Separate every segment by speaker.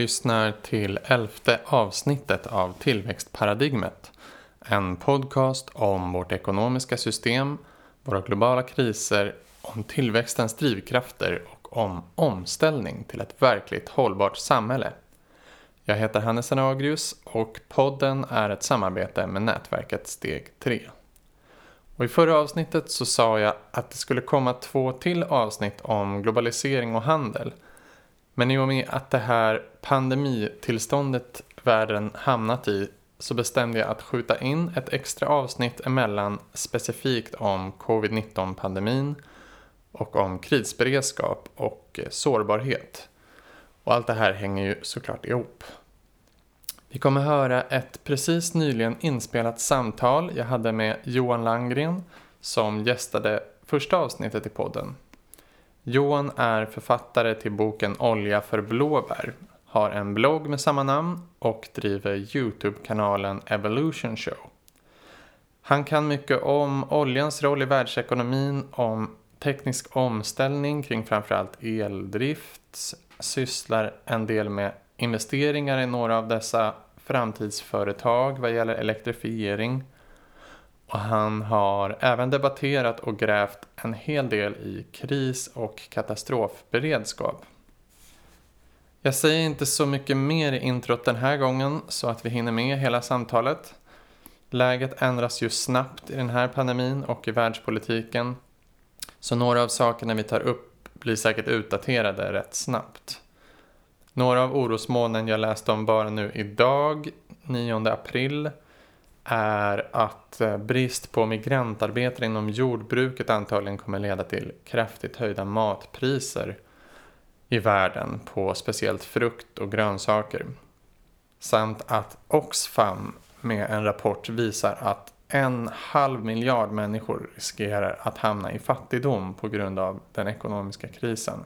Speaker 1: Lyssnar till elfte avsnittet av Tillväxtparadigmet. En podcast om vårt ekonomiska system, våra globala kriser, om tillväxtens drivkrafter och om omställning till ett verkligt hållbart samhälle. Jag heter Hannes Anagrius och podden är ett samarbete med nätverket Steg 3. Och I förra avsnittet så sa jag att det skulle komma två till avsnitt om globalisering och handel – men i och med att det här pandemitillståndet världen hamnat i så bestämde jag att skjuta in ett extra avsnitt emellan specifikt om covid-19 pandemin och om krisberedskap och eh, sårbarhet. Och allt det här hänger ju såklart ihop. Vi kommer höra ett precis nyligen inspelat samtal jag hade med Johan Langgren som gästade första avsnittet i podden. Johan är författare till boken Olja för blåbär, har en blogg med samma namn och driver Youtube-kanalen Evolution Show. Han kan mycket om oljans roll i världsekonomin, om teknisk omställning kring framförallt eldrift, sysslar en del med investeringar i några av dessa framtidsföretag vad gäller elektrifiering och han har även debatterat och grävt en hel del i kris och katastrofberedskap. Jag säger inte så mycket mer i introt den här gången så att vi hinner med hela samtalet. Läget ändras ju snabbt i den här pandemin och i världspolitiken. Så några av sakerna vi tar upp blir säkert utdaterade rätt snabbt. Några av orosmolnen jag läste om bara nu idag, 9 april, är att eh, brist på migrantarbetare inom jordbruket antagligen kommer leda till kraftigt höjda matpriser i världen på speciellt frukt och grönsaker. Samt att Oxfam med en rapport visar att en halv miljard människor riskerar att hamna i fattigdom på grund av den ekonomiska krisen.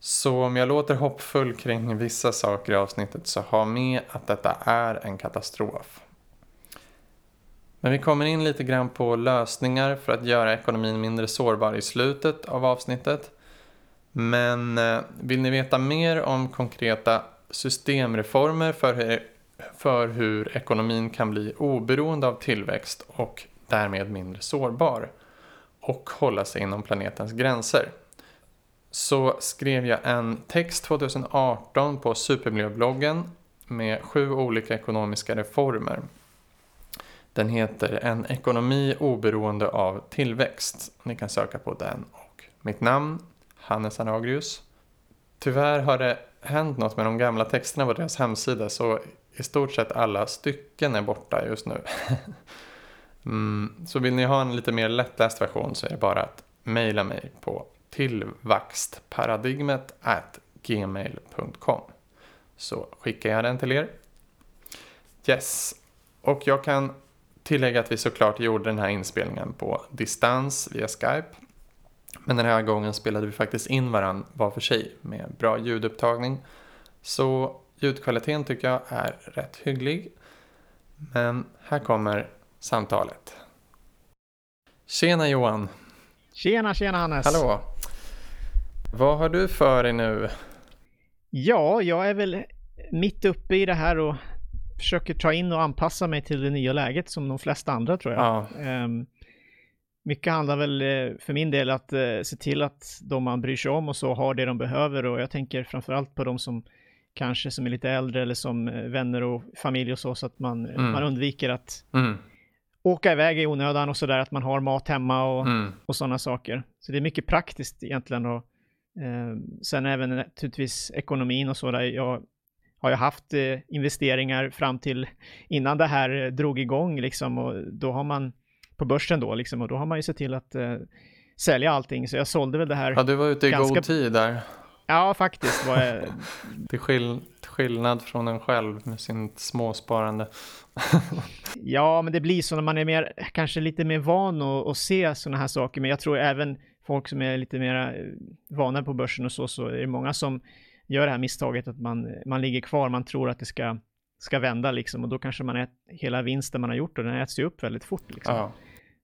Speaker 1: Så om jag låter hoppfull kring vissa saker i avsnittet så ha med att detta är en katastrof. Men vi kommer in lite grann på lösningar för att göra ekonomin mindre sårbar i slutet av avsnittet. Men eh, vill ni veta mer om konkreta systemreformer för hur, för hur ekonomin kan bli oberoende av tillväxt och därmed mindre sårbar och hålla sig inom planetens gränser så skrev jag en text 2018 på Supermiljöbloggen med sju olika ekonomiska reformer den heter En ekonomi oberoende av tillväxt. Ni kan söka på den och mitt namn, Hannes Anagrius. Tyvärr har det hänt något med de gamla texterna på deras hemsida så i stort sett alla stycken är borta just nu. mm, så vill ni ha en lite mer lättläst version så är det bara att mejla mig på tillväxtparadigmet gmail.com så skickar jag den till er. Yes, och jag kan tillägga att vi såklart gjorde den här inspelningen på distans via Skype. Men den här gången spelade vi faktiskt in varandra var för sig med bra ljudupptagning. Så ljudkvaliteten tycker jag är rätt hygglig. Men här kommer samtalet. Tjena Johan!
Speaker 2: Tjena, tjena Hannes!
Speaker 1: Hallå! Vad har du för dig nu?
Speaker 2: Ja, jag är väl mitt uppe i det här och försöker ta in och anpassa mig till det nya läget som de flesta andra tror jag. Ja. Um, mycket handlar väl eh, för min del att uh, se till att de man bryr sig om och så har det de behöver och jag tänker framförallt på de som kanske som är lite äldre eller som uh, vänner och familj och så så att man, mm. man undviker att mm. åka iväg i onödan och sådär att man har mat hemma och, mm. och sådana saker. Så det är mycket praktiskt egentligen och uh, sen även naturligtvis ekonomin och så där. Jag har jag haft eh, investeringar fram till innan det här eh, drog igång liksom och då har man på börsen då liksom och då har man ju sett till att eh, sälja allting så jag sålde väl det här.
Speaker 1: Ja, du var ute i ganska... god tid där.
Speaker 2: Ja, faktiskt var jag.
Speaker 1: till, skill skillnad från en själv med sin småsparande.
Speaker 2: ja, men det blir så när man är mer, kanske lite mer van att, att se sådana här saker, men jag tror även folk som är lite mer vana på börsen och så, så är det många som gör det här misstaget att man, man ligger kvar, man tror att det ska, ska vända liksom och då kanske man ät, hela vinsten man har gjort och den äts ju upp väldigt fort liksom. Ja.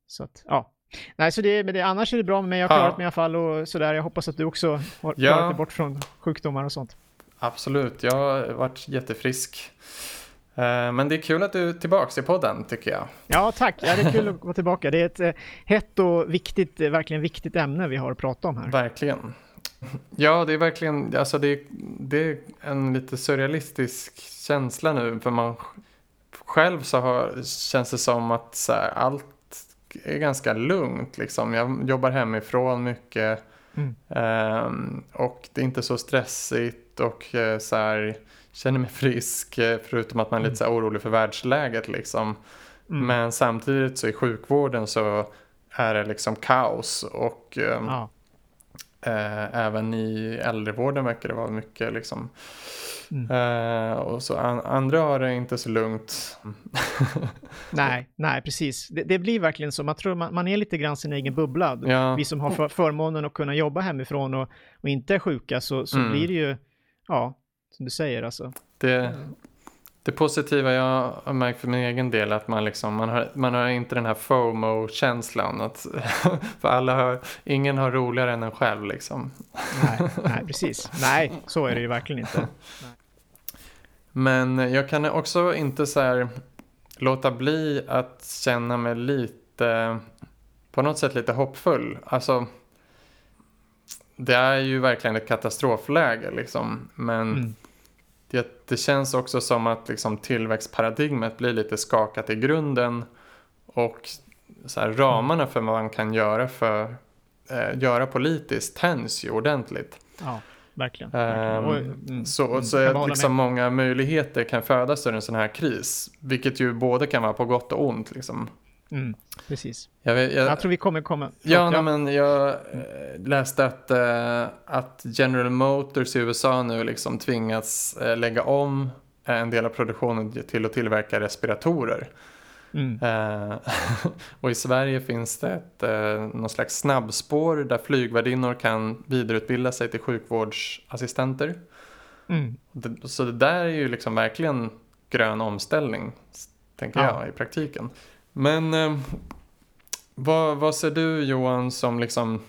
Speaker 2: Så att, ja. Nej, så det, men det, annars är det bra med mig, jag har klarat ja. mig i alla fall och sådär. Jag hoppas att du också har klarat ja. dig bort från sjukdomar och sånt.
Speaker 1: Absolut, jag har varit jättefrisk. Eh, men det är kul att du är tillbaka i podden tycker jag.
Speaker 2: Ja, tack. Ja, det är kul att vara tillbaka. Det är ett eh, hett och viktigt, eh, verkligen viktigt ämne vi har att prata om här.
Speaker 1: Verkligen. Ja, det är verkligen, alltså det, det är en lite surrealistisk känsla nu. För man själv så har, känns det som att så här, allt är ganska lugnt. Liksom. Jag jobbar hemifrån mycket. Mm. Um, och det är inte så stressigt och uh, så här, känner mig frisk. Uh, förutom att man är lite så här, orolig för världsläget. Liksom. Mm. Men samtidigt så i sjukvården så är det liksom kaos. Och um, ja. Uh, även i äldrevården verkar det vara mycket liksom Mm. Uh, och så an andra har det inte så lugnt.
Speaker 2: nej, nej, precis. Det, det, blir verkligen så. Man tror man, man är lite grann sin egen bubbla. Ja. Vi som har för, förmånen att kunna jobba hemifrån och, och inte är sjuka så, så mm. blir det ju, ja, som du säger alltså.
Speaker 1: Det, det positiva jag har märkt för min egen del är att man, liksom, man, har, man har inte den här FOMO-känslan. Att, för alla har, ingen har roligare än en själv liksom.
Speaker 2: Nej, nej, precis. Nej, så är det ju verkligen inte. Nej.
Speaker 1: Men jag kan också inte så här låta bli att känna mig lite, på något sätt lite hoppfull. Alltså, det är ju verkligen ett katastrofläge liksom. Men mm. Det, det, känns också som att liksom, tillväxtparadigmet blir lite skakat i grunden. Och så här, ramarna för vad man kan göra, för, eh, göra politiskt tänds ju ordentligt.
Speaker 2: Ja verkligen. verkligen.
Speaker 1: Um, mm, så mm, så är liksom många möjligheter kan födas ur en sån här kris. Vilket ju både kan vara på gott och ont. Liksom.
Speaker 2: Mm, precis. Jag, jag, jag, tror vi kommer komma...
Speaker 1: Ja, ja. men jag äh, läste att, äh, att General Motors i USA nu liksom tvingats äh, lägga om en del av produktionen till att tillverka respiratorer. Mm. Eh, och i Sverige finns det ett, eh, någon slags snabbspår där flygvärdinnor kan vidareutbilda sig till sjukvårdsassistenter. Mm. Så det där är ju liksom verkligen grön omställning, tänker ja. jag, i praktiken. Men eh, vad, vad ser du Johan som liksom,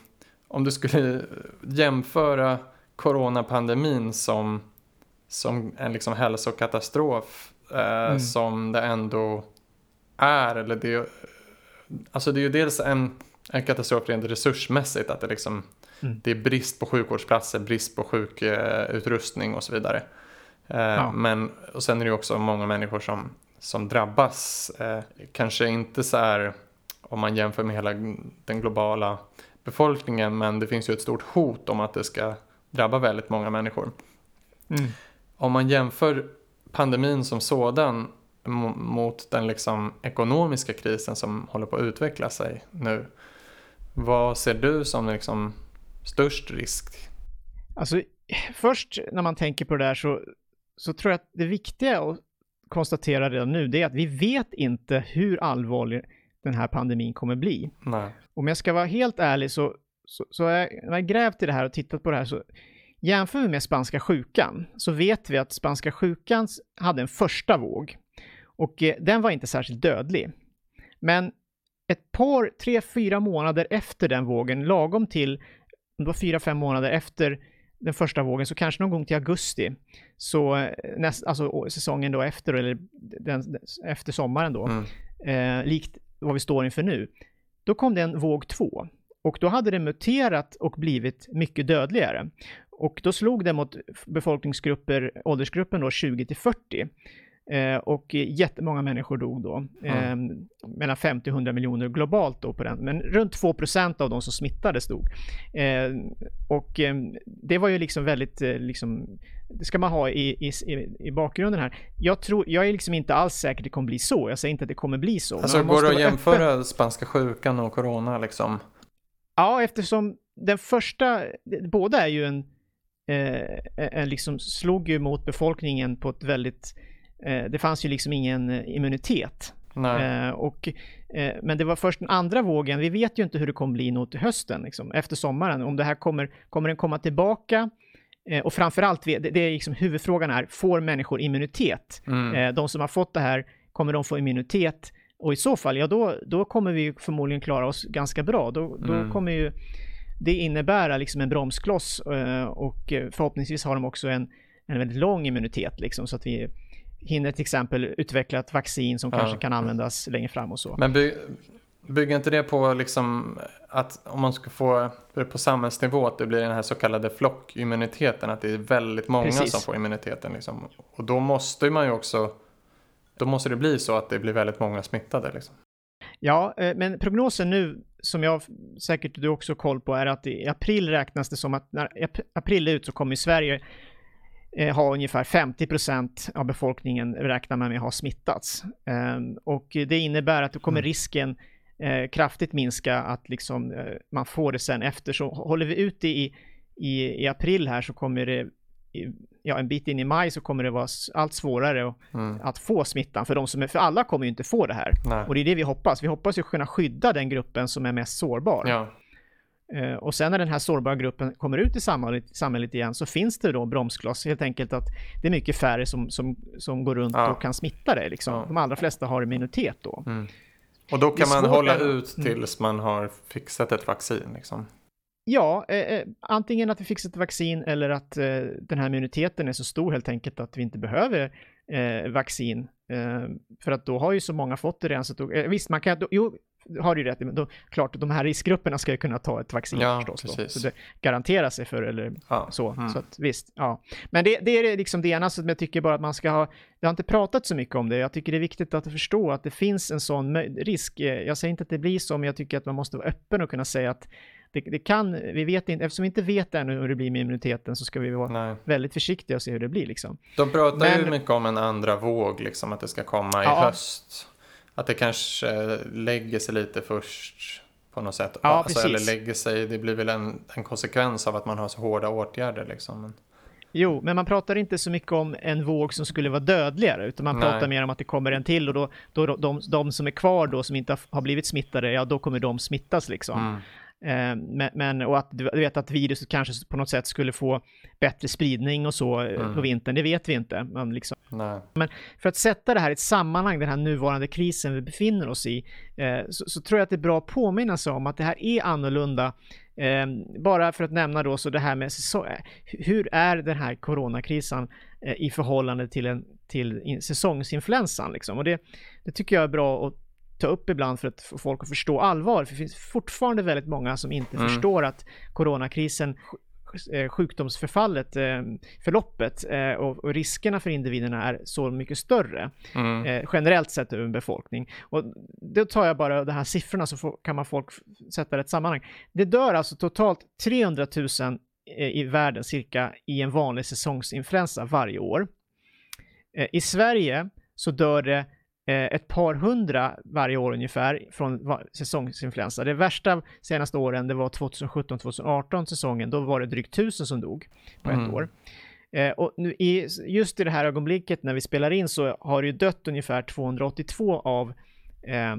Speaker 1: om du skulle jämföra coronapandemin som, som en liksom hälsokatastrof eh, mm. som det ändå är. Eller det, alltså det är ju dels en, en katastrof rent resursmässigt. Att det, liksom, mm. det är brist på sjukvårdsplatser, brist på sjukutrustning och så vidare. Eh, ja. Men och sen är det ju också många människor som, som drabbas. Eh, kanske inte så här om man jämför med hela den globala befolkningen. Men det finns ju ett stort hot om att det ska drabba väldigt många människor. Mm. Om man jämför pandemin som sådan mot den liksom ekonomiska krisen som håller på att utveckla sig nu. Vad ser du som liksom störst risk?
Speaker 2: Alltså, först när man tänker på det där så, så tror jag att det viktiga att konstatera redan nu det är att vi vet inte hur allvarlig den här pandemin kommer bli. Nej. Om jag ska vara helt ärlig så, så, så är, när jag grävt i det här och tittat på det här så jämför vi med spanska sjukan så vet vi att spanska sjukan hade en första våg och eh, den var inte särskilt dödlig. Men ett par, tre, fyra månader efter den vågen, lagom till, det var fyra, fem månader efter den första vågen, så kanske någon gång till augusti, så eh, näst, alltså säsongen då efter, eller den, efter sommaren då, mm. eh, likt vad vi står inför nu, då kom det en våg två. Och då hade det muterat och blivit mycket dödligare. Och då slog det mot befolkningsgrupper, åldersgruppen då 20 till 40. Eh, och jättemånga människor dog då. Eh, mellan 50 och 100 miljoner globalt då på den. Men runt 2% av de som smittades dog. Eh, och ehm, det var ju liksom väldigt, eh, liksom, det ska man ha i, i, i bakgrunden här. Jag, tror, jag är liksom inte alls säker att det kommer bli så. Jag säger inte att det kommer bli så.
Speaker 1: Alltså går det att jämföra öppen. spanska sjukan och corona liksom?
Speaker 2: Ja, eftersom den första, båda är ju en, eh, en liksom slog ju mot befolkningen på ett väldigt Eh, det fanns ju liksom ingen eh, immunitet. Eh, och, eh, men det var först den andra vågen, vi vet ju inte hur det kommer bli nog till hösten, liksom, efter sommaren. Om det här kommer, kommer den komma tillbaka? Eh, och framförallt, det, det är liksom huvudfrågan är, får människor immunitet? Mm. Eh, de som har fått det här, kommer de få immunitet? Och i så fall, ja då, då kommer vi förmodligen klara oss ganska bra. Då, då mm. kommer ju det innebära liksom en bromskloss och förhoppningsvis har de också en en väldigt lång immunitet liksom så att vi hinner till exempel utveckla ett vaccin som ja. kanske kan användas längre fram och så.
Speaker 1: Men by bygger inte det på liksom att om man ska få på samhällsnivå att det blir den här så kallade flockimmuniteten, att det är väldigt många Precis. som får immuniteten liksom. Och då måste man ju också, då måste det bli så att det blir väldigt många smittade liksom.
Speaker 2: Ja, eh, men prognosen nu, som jag säkert du också har koll på, är att i april räknas det som att när april är ut så kommer Sverige eh, ha ungefär 50% av befolkningen räknar man med har smittats. Ehm, och det innebär att då kommer mm. risken eh, kraftigt minska att liksom man får det sen efter. Så håller vi ut i, i, i april här så kommer det ja, en bit in i maj så kommer det vara allt svårare mm. att få smittan för de som är, för alla kommer ju inte få det här. Nej. Och det är det vi hoppas. Vi hoppas ju kunna skydda den gruppen som är mest sårbar. Ja. Uh, och sen när den här sårbara gruppen kommer ut i samhället, samhället igen så finns det då bromskloss. Helt enkelt att det är mycket färre som, som, som går runt ja. och kan smitta det. Liksom. Ja. De allra flesta har immunitet då. Mm.
Speaker 1: Och då kan man hålla ut mm. tills man har fixat ett vaccin liksom.
Speaker 2: Ja, eh, eh, antingen att vi fixar ett vaccin eller att eh, den här immuniteten är så stor helt enkelt att vi inte behöver eh, vaccin. Eh, för att då har ju så många fått det redan så att då, eh, visst, man kan, då, jo, har du rätt men då, klart, de här riskgrupperna ska ju kunna ta ett vaccin ja, förstås. Då, så det garanterar sig för eller ja. så. Mm. Så att visst, ja. Men det, det är liksom det ena som jag tycker bara att man ska ha, jag har inte pratat så mycket om det, jag tycker det är viktigt att förstå att det finns en sån risk. Jag säger inte att det blir så, men jag tycker att man måste vara öppen och kunna säga att det, det, kan, vi vet inte, eftersom vi inte vet ännu hur det blir med immuniteten så ska vi vara Nej. väldigt försiktiga och se hur det blir liksom.
Speaker 1: De pratar Men, ju mycket om en andra våg, liksom att det ska komma i ja. höst. Att det kanske lägger sig lite först på något sätt.
Speaker 2: Ja, alltså,
Speaker 1: eller lägger sig, det blir väl en, en konsekvens av att man har så hårda åtgärder liksom.
Speaker 2: Jo, men man pratar inte så mycket om en våg som skulle vara dödligare, utan man Nej. pratar mer om att det kommer en till och då, då de, de, de som är kvar då som inte har blivit smittade, ja då kommer de smittas liksom. Mm. Eh, men, men, och att du vet att viruset kanske på något sätt skulle få bättre spridning och så eh, mm. på vintern, det vet vi inte. Men, liksom. men för att sätta det här i ett sammanhang, den här nuvarande krisen vi befinner oss i, eh, så, så, tror jag att det är bra att påminna sig om att det här är annorlunda. Eh, bara för att nämna då så det här med så, hur är den här coronakrisen eh, i förhållande till, en, till säsongsinfluensan liksom. Och det, det tycker jag är bra att ta upp ibland för att få folk att förstå allvar. För det finns fortfarande väldigt många som inte mm. förstår att coronakrisen eh, sjukdomsförfallet, eh, förloppet eh, och riskerna för individerna är så mycket större mm. generellt sett över en befolkning. Och då tar jag bara de här siffrorna så kan man folk sätta ett sammanhang. Det dör alltså totalt 300 000 i världen cirka i en vanlig säsongsinfluensa varje år. I Sverige så dör det ett par hundra varje år ungefär från säsongsinfluensa. Det värsta senaste åren det var 2017-2018 säsongen. Då var det drygt tusen som dog på mm. ett år. Eh, och nu i, just i det här ögonblicket när vi spelar in så har det ju dött ungefär 282 av eh,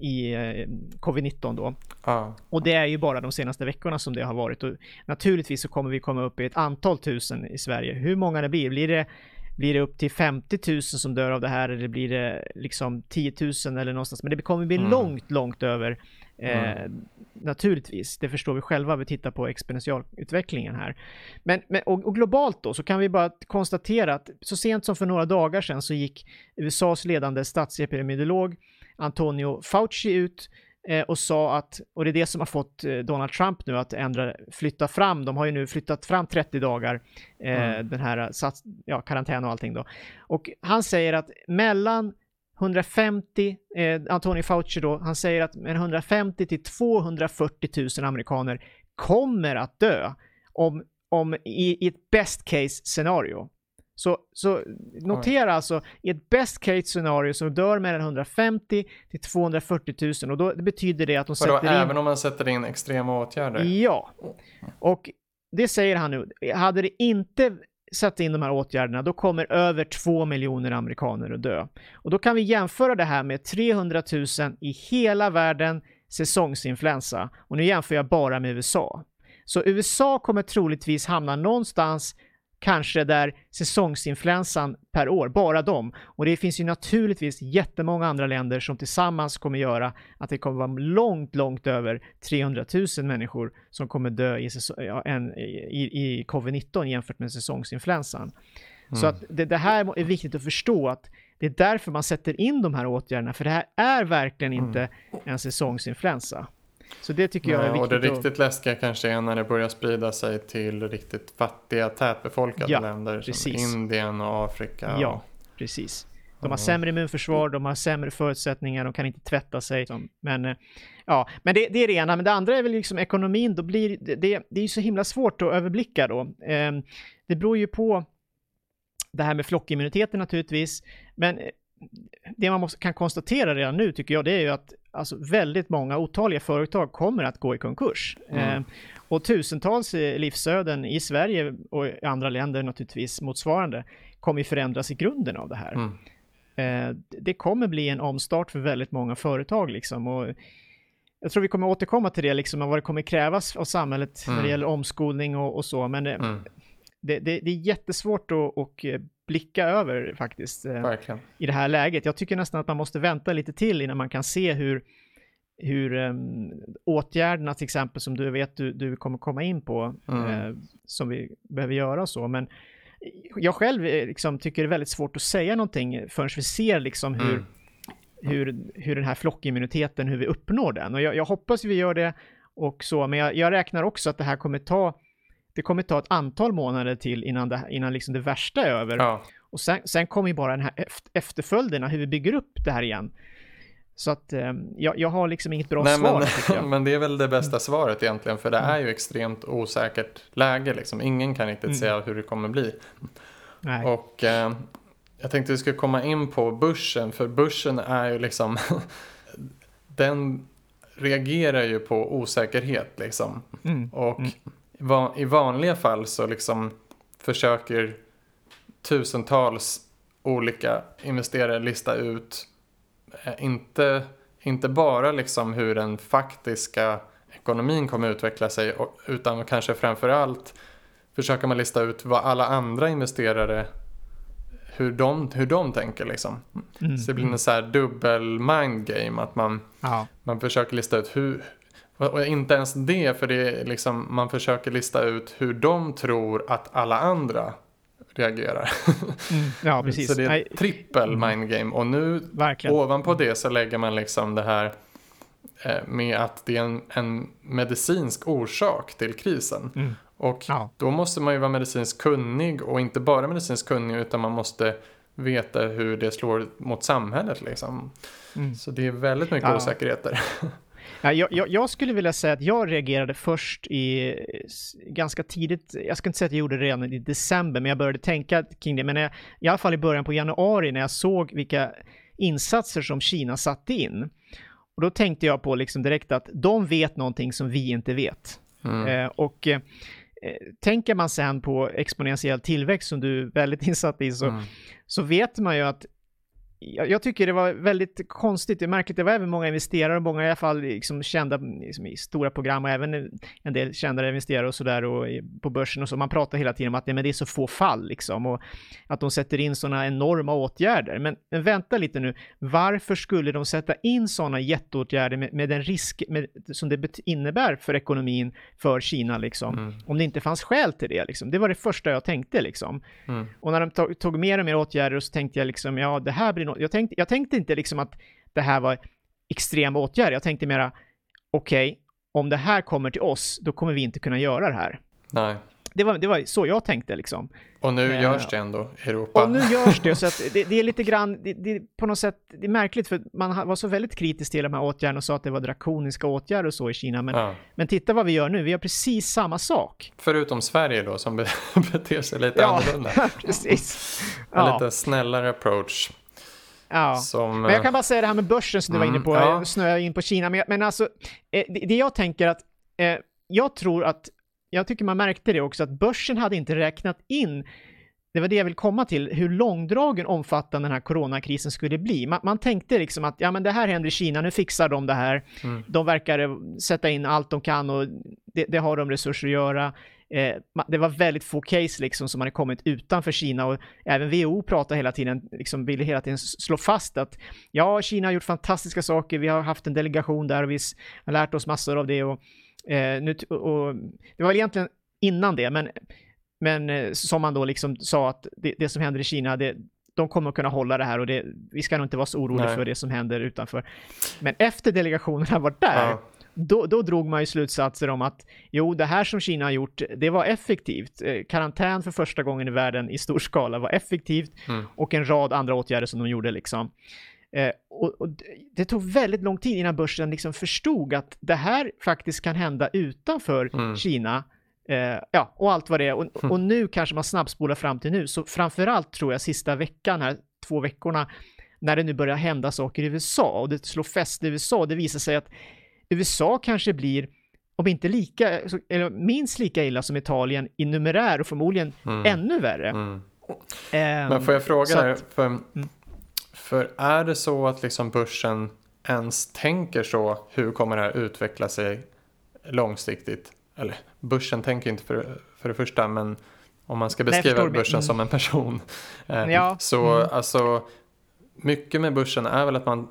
Speaker 2: i eh, covid-19 då. Ah. Och det är ju bara de senaste veckorna som det har varit. Och naturligtvis så kommer vi komma upp i ett antal tusen i Sverige. Hur många det blir, blir det blir det upp till 50 000 som dör av det här eller blir det liksom 10 000 eller någonstans. Men det kommer bli mm. långt, långt över. Eh, mm. Naturligtvis, det förstår vi själva, vi tittar på exponentialutvecklingen här. Men, men och, och, globalt då så kan vi bara konstatera att så sent som för några dagar sedan så gick USAs ledande statsepidemiolog Antonio Fauci ut och sa att, och det är det som har fått eh, Donald Trump nu att ändra, flytta fram, de har ju nu flyttat fram 30 dagar, eh, mm. den här sats, ja, karantän och allting då. Och han säger att mellan 150, eh, Antonio Fauci då, han säger att 150 till 240 000 amerikaner kommer att dö om, om i, i ett best case scenario. Så, så notera Oj. alltså, i ett best case scenario så dör mellan 150 till 240 000 och då betyder det att de Vadå, sätter
Speaker 1: in... även om man sätter in extrema åtgärder?
Speaker 2: Ja. Och det säger han nu. Hade det inte satt in de här åtgärderna, då kommer över 2 miljoner amerikaner att dö. Och då kan vi jämföra det här med 300 000 i hela världen säsongsinfluensa. Och nu jämför jag bara med USA. Så USA kommer troligtvis hamna någonstans kanske där säsongsinfluensan per år, bara dem. Och det finns ju naturligtvis jättemånga andra länder som tillsammans kommer göra att det kommer vara långt, långt över 300 000 människor som kommer dö i, i, i covid-19 jämfört med säsongsinfluensan. Mm. Så att det, det här är viktigt att förstå att det är därför man sätter in de här åtgärderna, för det här är verkligen inte mm. en säsongsinfluensa. Så det tycker jag är viktigt.
Speaker 1: Och det riktigt att... läskiga kanske är när det börjar sprida sig till riktigt fattiga tätbefolkade ja, länder precis. som Indien och Afrika.
Speaker 2: Ja, precis. De har sämre immunförsvar, de har sämre förutsättningar, de kan inte tvätta sig. Men, eh, ja, men det, det är det ena. Men det andra är väl liksom ekonomin. Då blir det, det, det är ju så himla svårt att överblicka då. Ehm, det beror ju på det här med flockimmuniteten naturligtvis. Men eh, det man måste, kan konstatera redan nu tycker jag det är ju att alltså, väldigt många otaliga företag kommer att gå i konkurs. Mm. Eh, och tusentals livsöden i Sverige och i andra länder naturligtvis motsvarande kommer ju förändras i grunden av det här. Mm. Eh, det kommer bli en omstart för väldigt många företag liksom. Och jag tror vi kommer återkomma till det, liksom, vad det kommer krävas av samhället mm. när det mm. gäller omskolning och, och så. Men eh, mm. det, det, det, är jättesvårt att och eh, blicka över faktiskt eh, Verkligen. i det här läget. Jag tycker nästan att man måste vänta lite till innan man kan se hur, hur um, åtgärderna till exempel som du vet du, du kommer komma in på mm. eh, som vi behöver göra så. Men jag själv eh, liksom, tycker det är väldigt svårt att säga någonting förrän vi ser liksom hur, mm. hur, hur den här flockimmuniteten, hur vi uppnår den. Och jag, jag hoppas vi gör det och så, men jag, jag räknar också att det här kommer ta det kommer ta ett antal månader till innan det, innan liksom det värsta är över. Ja. Och sen, sen kommer ju bara den här efterföljderna, hur vi bygger upp det här igen. Så att eh, jag, jag, har liksom inget bra Nej, svar.
Speaker 1: Men, men det är väl det bästa svaret egentligen, för det mm. är ju extremt osäkert läge. Liksom. Ingen kan riktigt mm. säga hur det kommer bli. Nej. Och eh, jag tänkte vi skulle komma in på börsen, för börsen är ju liksom, den reagerar ju på osäkerhet liksom. Mm. Och mm i vanliga fall så liksom försöker tusentals olika investerare lista ut eh, inte, inte bara liksom hur den faktiska ekonomin kommer utveckla sig utan kanske framförallt försöker man lista ut vad alla andra investerare hur de, hur de tänker liksom. Mm. Så det blir en så här dubbel mind game att man, man försöker lista ut hur, och inte ens det, för det är liksom, man försöker lista ut hur de tror att alla andra reagerar.
Speaker 2: Mm, ja, precis.
Speaker 1: så det är trippel mm. mind game. Och nu Verkligen. ovanpå det så lägger man liksom det här eh, med att det är en, en, medicinsk orsak till krisen. Mm. Och ja. då måste man ju vara medicinskt kunnig och inte bara medicinskt kunnig utan man måste veta hur det slår mot samhället liksom. Mm. Så det är väldigt mycket ja. osäkerheter.
Speaker 2: Ja, jag, jag, skulle vilja säga att jag reagerade först i ganska tidigt, jag ska inte säga att jag gjorde det redan i december, men jag började tänka kring det. Men jag, i alla fall i början på januari när jag såg vilka insatser som Kina satte in. Och då tänkte jag på liksom direkt att de vet någonting som vi inte vet. Mm. Eh, och eh, tänker man sen på exponentiell tillväxt som du är väldigt insatt i så, mm. så vet man ju att jag, tycker det var väldigt konstigt, det är märkligt, det var även många investerare, många i alla fall liksom kända liksom i stora program och även en del kända investerare och sådär och på börsen och så. Man pratar hela tiden om att nej, men det är så få fall liksom och att de sätter in sådana enorma åtgärder. Men, men, vänta lite nu, varför skulle de sätta in sådana jätteåtgärder med, med den risk med, som det innebär för ekonomin för Kina liksom? Mm. Om det inte fanns skäl till det liksom. Det var det första jag tänkte liksom. Mm. Och när de tog, tog mer och mer åtgärder så tänkte jag liksom, ja det här blir jag tänkte, jag tänkte inte liksom att det här var extrema åtgärder. Jag tänkte mera, okej, okay, om det här kommer till oss, då kommer vi inte kunna göra det här.
Speaker 1: Nej.
Speaker 2: Det var, det var så jag tänkte liksom.
Speaker 1: Och nu eh, görs det ändå i Europa.
Speaker 2: Och nu görs det, så att det, det är lite grann, det, det, på något sätt, det är märkligt för man var så väldigt kritisk till de här åtgärderna och sa att det var drakoniska åtgärder och så i Kina. Men, ja. men titta vad vi gör nu, vi gör precis samma sak.
Speaker 1: Förutom Sverige då som beter sig lite ja, annorlunda.
Speaker 2: precis.
Speaker 1: En ja. lite snällare approach.
Speaker 2: Ja, som, men jag kan bara säga det här med börsen som mm, du var inne på, ja. snöa in på Kina. Men, men alltså, eh, det, det, jag tänker att, eh, jag tror att, jag tycker man märkte det också, att börsen hade inte räknat in det var det jag vill komma till, hur långdragen omfattande den här coronakrisen skulle bli. Man, man, tänkte liksom att ja, men det här händer i Kina, nu fixar de det här. Mm. De verkar sätta in allt de kan och det, det har de resurser att göra. Eh, det var väldigt få case liksom som hade kommit utanför Kina och även WHO pratar hela tiden, liksom ville hela tiden slå fast att ja, Kina har gjort fantastiska saker, vi har haft en delegation där och vi har lärt oss massor av det och, eh, nu, och det var väl egentligen innan det, men, men eh, som man då liksom sa att det, det som händer i Kina, det, de kommer att kunna hålla det här och det, vi ska nog inte vara så oroliga för det som händer utanför. Men efter delegationen har varit där, ja. Då, då drog man ju slutsatser om att jo, det här som Kina har gjort, det var effektivt. Eh, karantän för första gången i världen i stor skala var effektivt mm. och en rad andra åtgärder som de gjorde liksom. Eh, och, och, det tog väldigt lång tid innan börsen liksom förstod att det här faktiskt kan hända utanför mm. Kina Eh, ja, och allt vad det är. Och, och, nu kanske man snabbspolar fram till nu. Så framförallt tror jag sista veckan här, två veckorna, när det nu börjar hända saker i USA och det slår fäste i USA, det visar sig att USA kanske blir, om inte lika, eller minst lika illa som Italien i numerär och förmodligen mm. ännu värre. Mm.
Speaker 1: Eh, Men får jag fråga här, för, mm. för är det så att liksom börsen ens tänker så, hur kommer det här utveckla sig långsiktigt? eller börsen tänker inte för, för det första, men om man ska beskriva Nej, börsen mm. som en person. Eh, ja. Så mm. alltså, mycket med börsen är väl att man,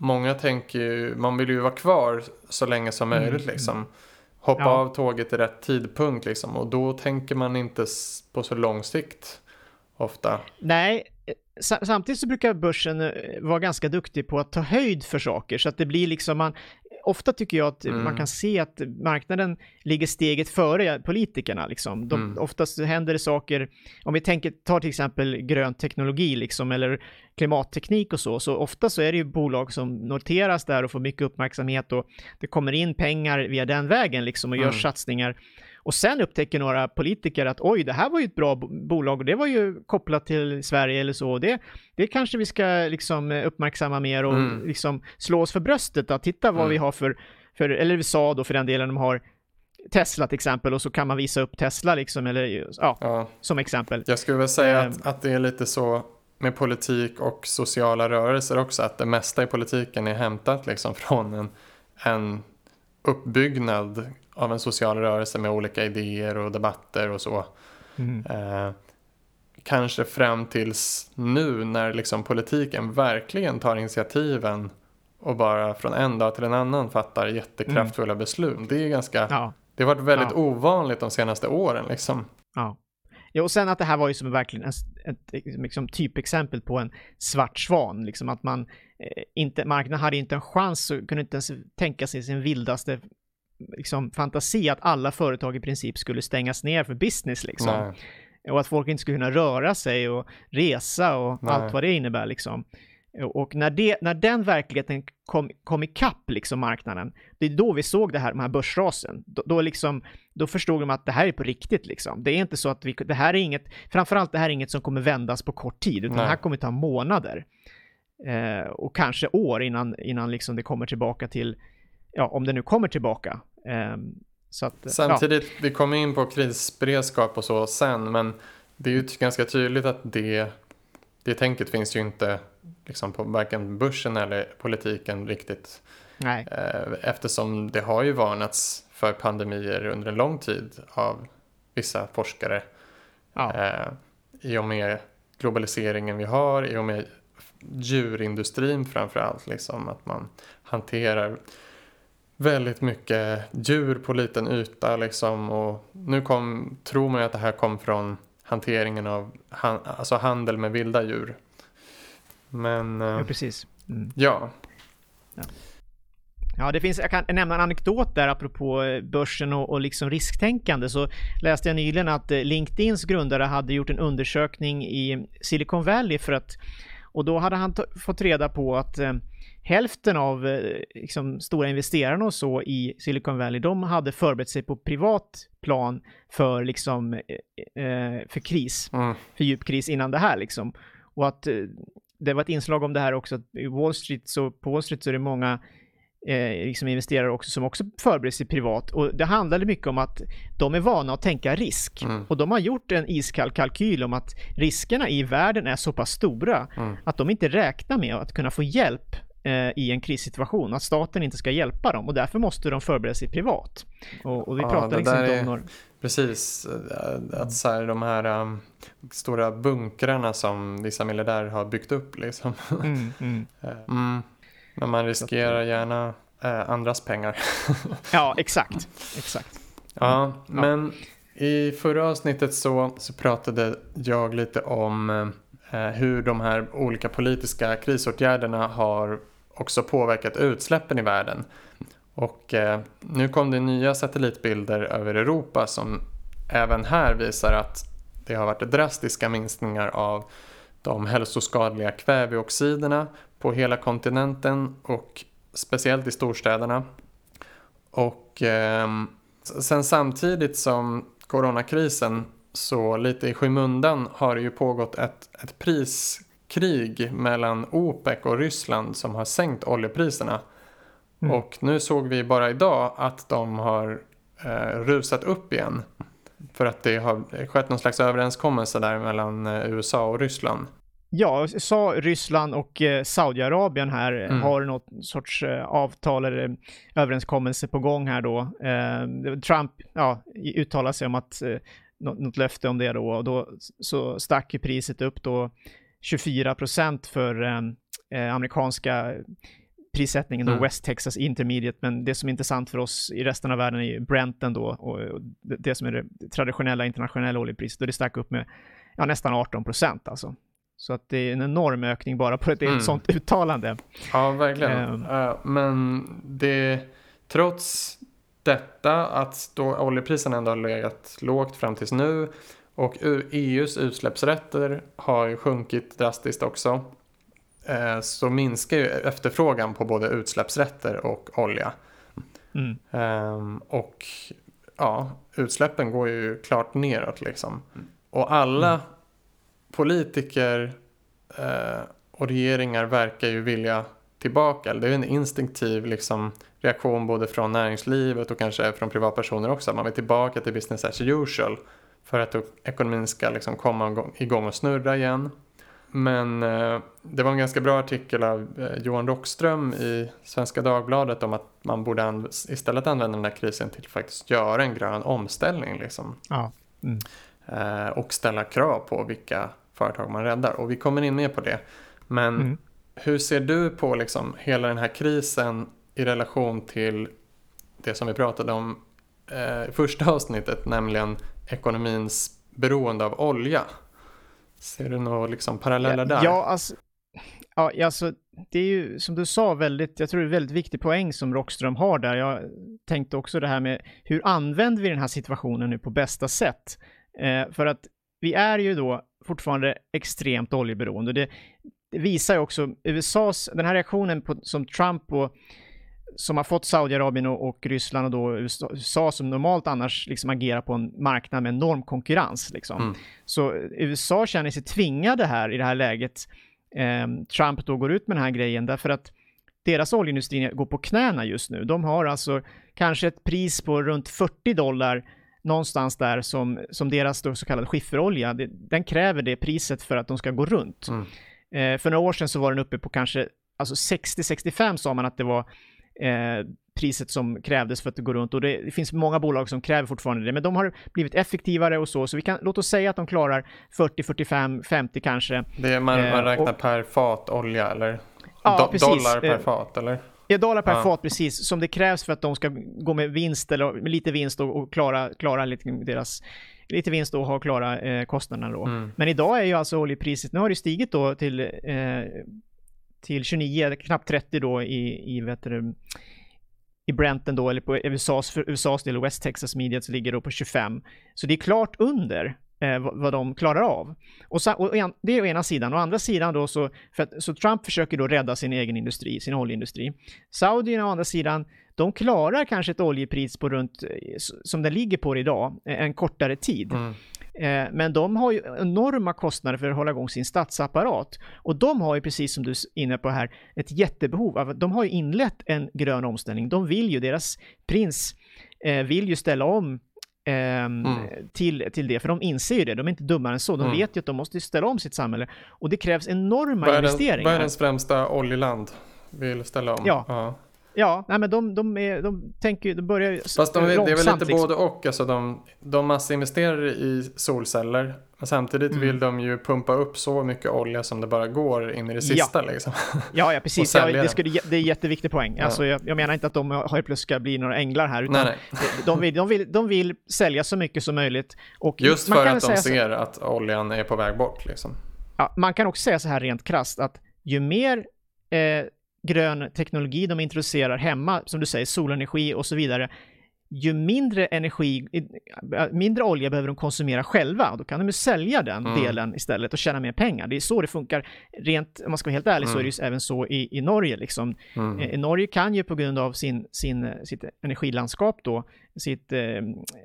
Speaker 1: många tänker ju, man vill ju vara kvar så länge som mm. möjligt liksom. Hoppa ja. av tåget i rätt tidpunkt liksom och då tänker man inte på så lång sikt ofta.
Speaker 2: Nej, samtidigt så brukar börsen eh, vara ganska duktig på att ta höjd för saker så att det blir liksom man, ofta tycker jag att mm. man kan se att marknaden ligger steget före politikerna. Liksom. De, mm. Oftast händer det saker, om vi tänker, tar till exempel grön teknologi liksom, eller klimatteknik och så, så ofta så är det ju bolag som noteras där och får mycket uppmärksamhet och det kommer in pengar via den vägen liksom och mm. gör satsningar. Och sen upptäcker några politiker att oj, det här var ju ett bra bolag och det var ju kopplat till Sverige eller så. Det, det kanske vi ska liksom uppmärksamma mer och mm. liksom slå oss för bröstet. Att titta vad mm. vi har för, för, eller USA då för den delen, de har Tesla till exempel och så kan man visa upp Tesla liksom, eller ja, ja. som exempel.
Speaker 1: Jag skulle väl säga att, ehm. att det är lite så med politik och sociala rörelser också, att det mesta i politiken är hämtat liksom från en, en uppbyggnad av en social rörelse med olika idéer och debatter och så. Mm. Eh, kanske fram tills nu när liksom politiken verkligen tar initiativen och bara från en dag till en annan fattar jättekraftfulla mm. beslut. Det är ganska, ja. det har varit väldigt ja. ovanligt de senaste åren liksom.
Speaker 2: Ja. Ja, och sen att det här var ju som verkligen ett, ett, liksom typexempel på en svart svan, liksom att man eh, inte, marknaden hade inte en chans och kunde inte ens tänka sig sin vildaste liksom, fantasi att alla företag i princip skulle stängas ner för business liksom. Nej. Och att folk inte skulle kunna röra sig och resa och Nej. allt vad det innebär liksom. Och när, det, när den verkligheten kom, kom ikapp liksom marknaden, det är då vi såg det här, de här börsrasen. Då, då, liksom, då förstod de att det här är på riktigt liksom. Det är inte så att vi, det här är inget, framförallt det här är inget som kommer vändas på kort tid, utan Nej. det här kommer ta månader. Eh, och kanske år innan, innan liksom det kommer tillbaka till, ja, om det nu kommer tillbaka. Eh,
Speaker 1: att, Samtidigt, ja. vi kommer in på krisberedskap och så sen, men det är ju ganska tydligt att det, det tänket finns ju inte liksom på varken börsen eller politiken riktigt. Nej. Eh, eftersom det har ju varnats för pandemier under en lång tid av vissa forskare. Ja. Eh, I och med globaliseringen vi har, i och med djurindustrin framför allt, liksom, att man hanterar väldigt mycket djur på liten yta liksom och nu kom, tror man ju att det här kom från hanteringen av han, alltså handel med vilda djur. Men...
Speaker 2: Ja, precis.
Speaker 1: Mm. Ja.
Speaker 2: ja. Ja, det finns, jag kan nämna en anekdot där apropå eh, börsen och, och liksom risktänkande. Så läste jag nyligen att eh, LinkedIns grundare hade gjort en undersökning i Silicon Valley för att och då hade han fått reda på att eh, hälften av eh, liksom, stora investerarna och så i Silicon Valley, de hade förberett sig på privat plan för liksom eh, eh för kris, mm. för djup kris innan det här liksom. Och att eh, det var ett inslag om det här också, att Wall Street, så på Wall Street så är det många eh, liksom investerare också som också förbereder sig privat. Och det handlade mycket om att de är vana att tänka risk. Mm. Och de har gjort en iskall kalkyl om att riskerna i världen är så pass stora mm. att de inte räknar med att kunna få hjälp i en krissituation, att staten inte ska hjälpa dem och därför måste de förbereda sig privat. Och, och vi ja, pratar liksom inte om några...
Speaker 1: Precis, eh, att så här, de här um, stora bunkrarna som vissa miljardärer har byggt upp liksom. Mm, mm. Eh, mm. Men man riskerar gärna eh, andras pengar.
Speaker 2: ja, exakt. exakt.
Speaker 1: Ja, men i förra avsnittet så, så pratade jag lite om eh, hur de här olika politiska krisåtgärderna har också påverkat utsläppen i världen. Och eh, nu kom det nya satellitbilder över Europa som även här visar att det har varit drastiska minskningar av de hälsoskadliga kväveoxiderna på hela kontinenten och speciellt i storstäderna. Och eh, sen samtidigt som coronakrisen så lite i skymundan har det ju pågått ett, ett priskrig mellan OPEC och Ryssland som har sänkt oljepriserna. Mm. Och nu såg vi bara idag att de har eh, rusat upp igen. För att det har skett någon slags överenskommelse där mellan eh, USA och Ryssland.
Speaker 2: Ja, sa Ryssland och eh, Saudiarabien här mm. har något sorts eh, avtal eller överenskommelse på gång här då. Eh, Trump ja, uttalar sig om att eh, något, något löfte om det då och då så stack priset upp då 24 procent för eh, eh, amerikanska prissättningen då, mm. West Texas Intermediate, men det som är intressant för oss i resten av världen är ju Brenten då och, det som är det traditionella internationella oljepriset och det stack upp med ja, nästan 18 procent alltså. Så att det är en enorm ökning bara på ett mm. sånt uttalande.
Speaker 1: Ja, verkligen. Uh, men det, trots detta att då oljepriserna ändå har legat lågt fram tills nu och EUs utsläppsrätter har ju sjunkit drastiskt också. Uh, så minskar ju efterfrågan på både utsläppsrätter och olja. Mm. Um, och ja, utsläppen går ju klart neråt liksom. Och alla mm politiker eh, och regeringar verkar ju vilja tillbaka. Det är en instinktiv liksom, reaktion både från näringslivet och kanske från privatpersoner också. Man vill tillbaka till business as usual för att ekonomin ska liksom komma igång och snurra igen. Men eh, det var en ganska bra artikel av eh, Johan Rockström i Svenska Dagbladet om att man borde istället använda den här krisen till att faktiskt göra en grön omställning. Liksom. Ja. Mm. Eh, och ställa krav på vilka företag man räddar. Och vi kommer in mer på det. Men mm. hur ser du på liksom hela den här krisen i relation till det som vi pratade om eh, första avsnittet, nämligen ekonomins beroende av olja? Ser du några liksom paralleller där?
Speaker 2: Ja, alltså, ja, alltså det är ju som du sa väldigt, jag tror det är väldigt viktig poäng som Rockström har där. Jag tänkte också det här med hur använder vi den här situationen nu på bästa sätt? Eh, för att vi är ju då fortfarande extremt oljeberoende. Det, det visar ju också USAs, den här reaktionen på, som Trump och som har fått Saudiarabien och, och, Ryssland och då USA som normalt annars liksom agerar på en marknad med enorm konkurrens. Liksom. Mm. Så USA känner sig tvingade här i det här läget. Eh, Trump då går ut med den här grejen därför att deras oljeindustri går på knäna just nu. De har alltså kanske ett pris på runt 40 dollar någonstans där som, som deras så kallade skifferolja, det, den kräver det priset för att de ska gå runt. Mm. Eh, för några år sedan så var den uppe på kanske, alltså 60-65 sa man att det var eh, priset som krävdes för att det går runt och det, det, finns många bolag som kräver fortfarande det, men de har blivit effektivare och så, så vi kan, låt oss säga att de klarar 40, 45, 50 kanske.
Speaker 1: Det är man, man eh, räknar och, per fat olja eller? Ja, Do, dollar per eh, fat eller?
Speaker 2: Ja, dollar per ja. fat precis, som det krävs för att de ska gå med vinst eller med lite vinst och, och klara, klara lite deras lite vinst och ha klara eh, kostnaderna då. Mm. Men idag är ju alltså oljepriset, nu har det stigit då till, eh, till 29, knappt 30 då i, i vet du, i Brenten då, eller på USAs, för USAs del, West Texas Media, så ligger då på 25. Så det är klart under eh, vad, de klarar av. Och, så, och en, det är å ena sidan. Å andra sidan då så, för att, så Trump försöker då rädda sin egen industri, sin oljeindustri. Saudierna å andra sidan, de klarar kanske ett oljepris på runt, eh, som den ligger på idag, en kortare tid. Mm. Eh, men de har ju enorma kostnader för att hålla igång sin statsapparat. Och de har ju, precis som du är inne på här, ett jättebehov. Av, de har ju inlett en grön omställning. De vill ju, deras prins vill ju ställa om Mm. till, till det, för de inser ju det, de är inte dummare än så. De mm. vet ju att de måste ställa om sitt samhälle och det krävs enorma
Speaker 1: världens,
Speaker 2: investeringar.
Speaker 1: Världens främsta oljeland. vill ställa om.
Speaker 2: Ja. ja. Ja, nej men de, de, är, de tänker de börjar
Speaker 1: Fast de, det är väl lite liksom. både och. Alltså de, de massinvesterar i solceller. Men samtidigt mm. vill de ju pumpa upp så mycket olja som det bara går in i det sista.
Speaker 2: Ja,
Speaker 1: liksom.
Speaker 2: ja, ja precis. Ja, det, skulle, det är en jätteviktig poäng. Ja. Alltså, jag, jag, menar inte att de har plötsligt ska bli några änglar här. Utan nej, nej. De, vill, de, vill, de vill sälja så mycket som möjligt.
Speaker 1: Och Just för att de ser att oljan är på väg bort. Liksom.
Speaker 2: Ja, man kan också säga så här rent krast att ju mer eh, grön teknologi de introducerar hemma, som du säger, solenergi och så vidare, ju mindre energi, mindre olja behöver de konsumera själva. Då kan de ju sälja den mm. delen istället och tjäna mer pengar. Det är så det funkar. Rent, om man ska vara helt ärlig, mm. så är det ju även så i, i Norge. Liksom. Mm. Eh, Norge kan ju på grund av sin, sin, sitt energilandskap då, sitt, eh,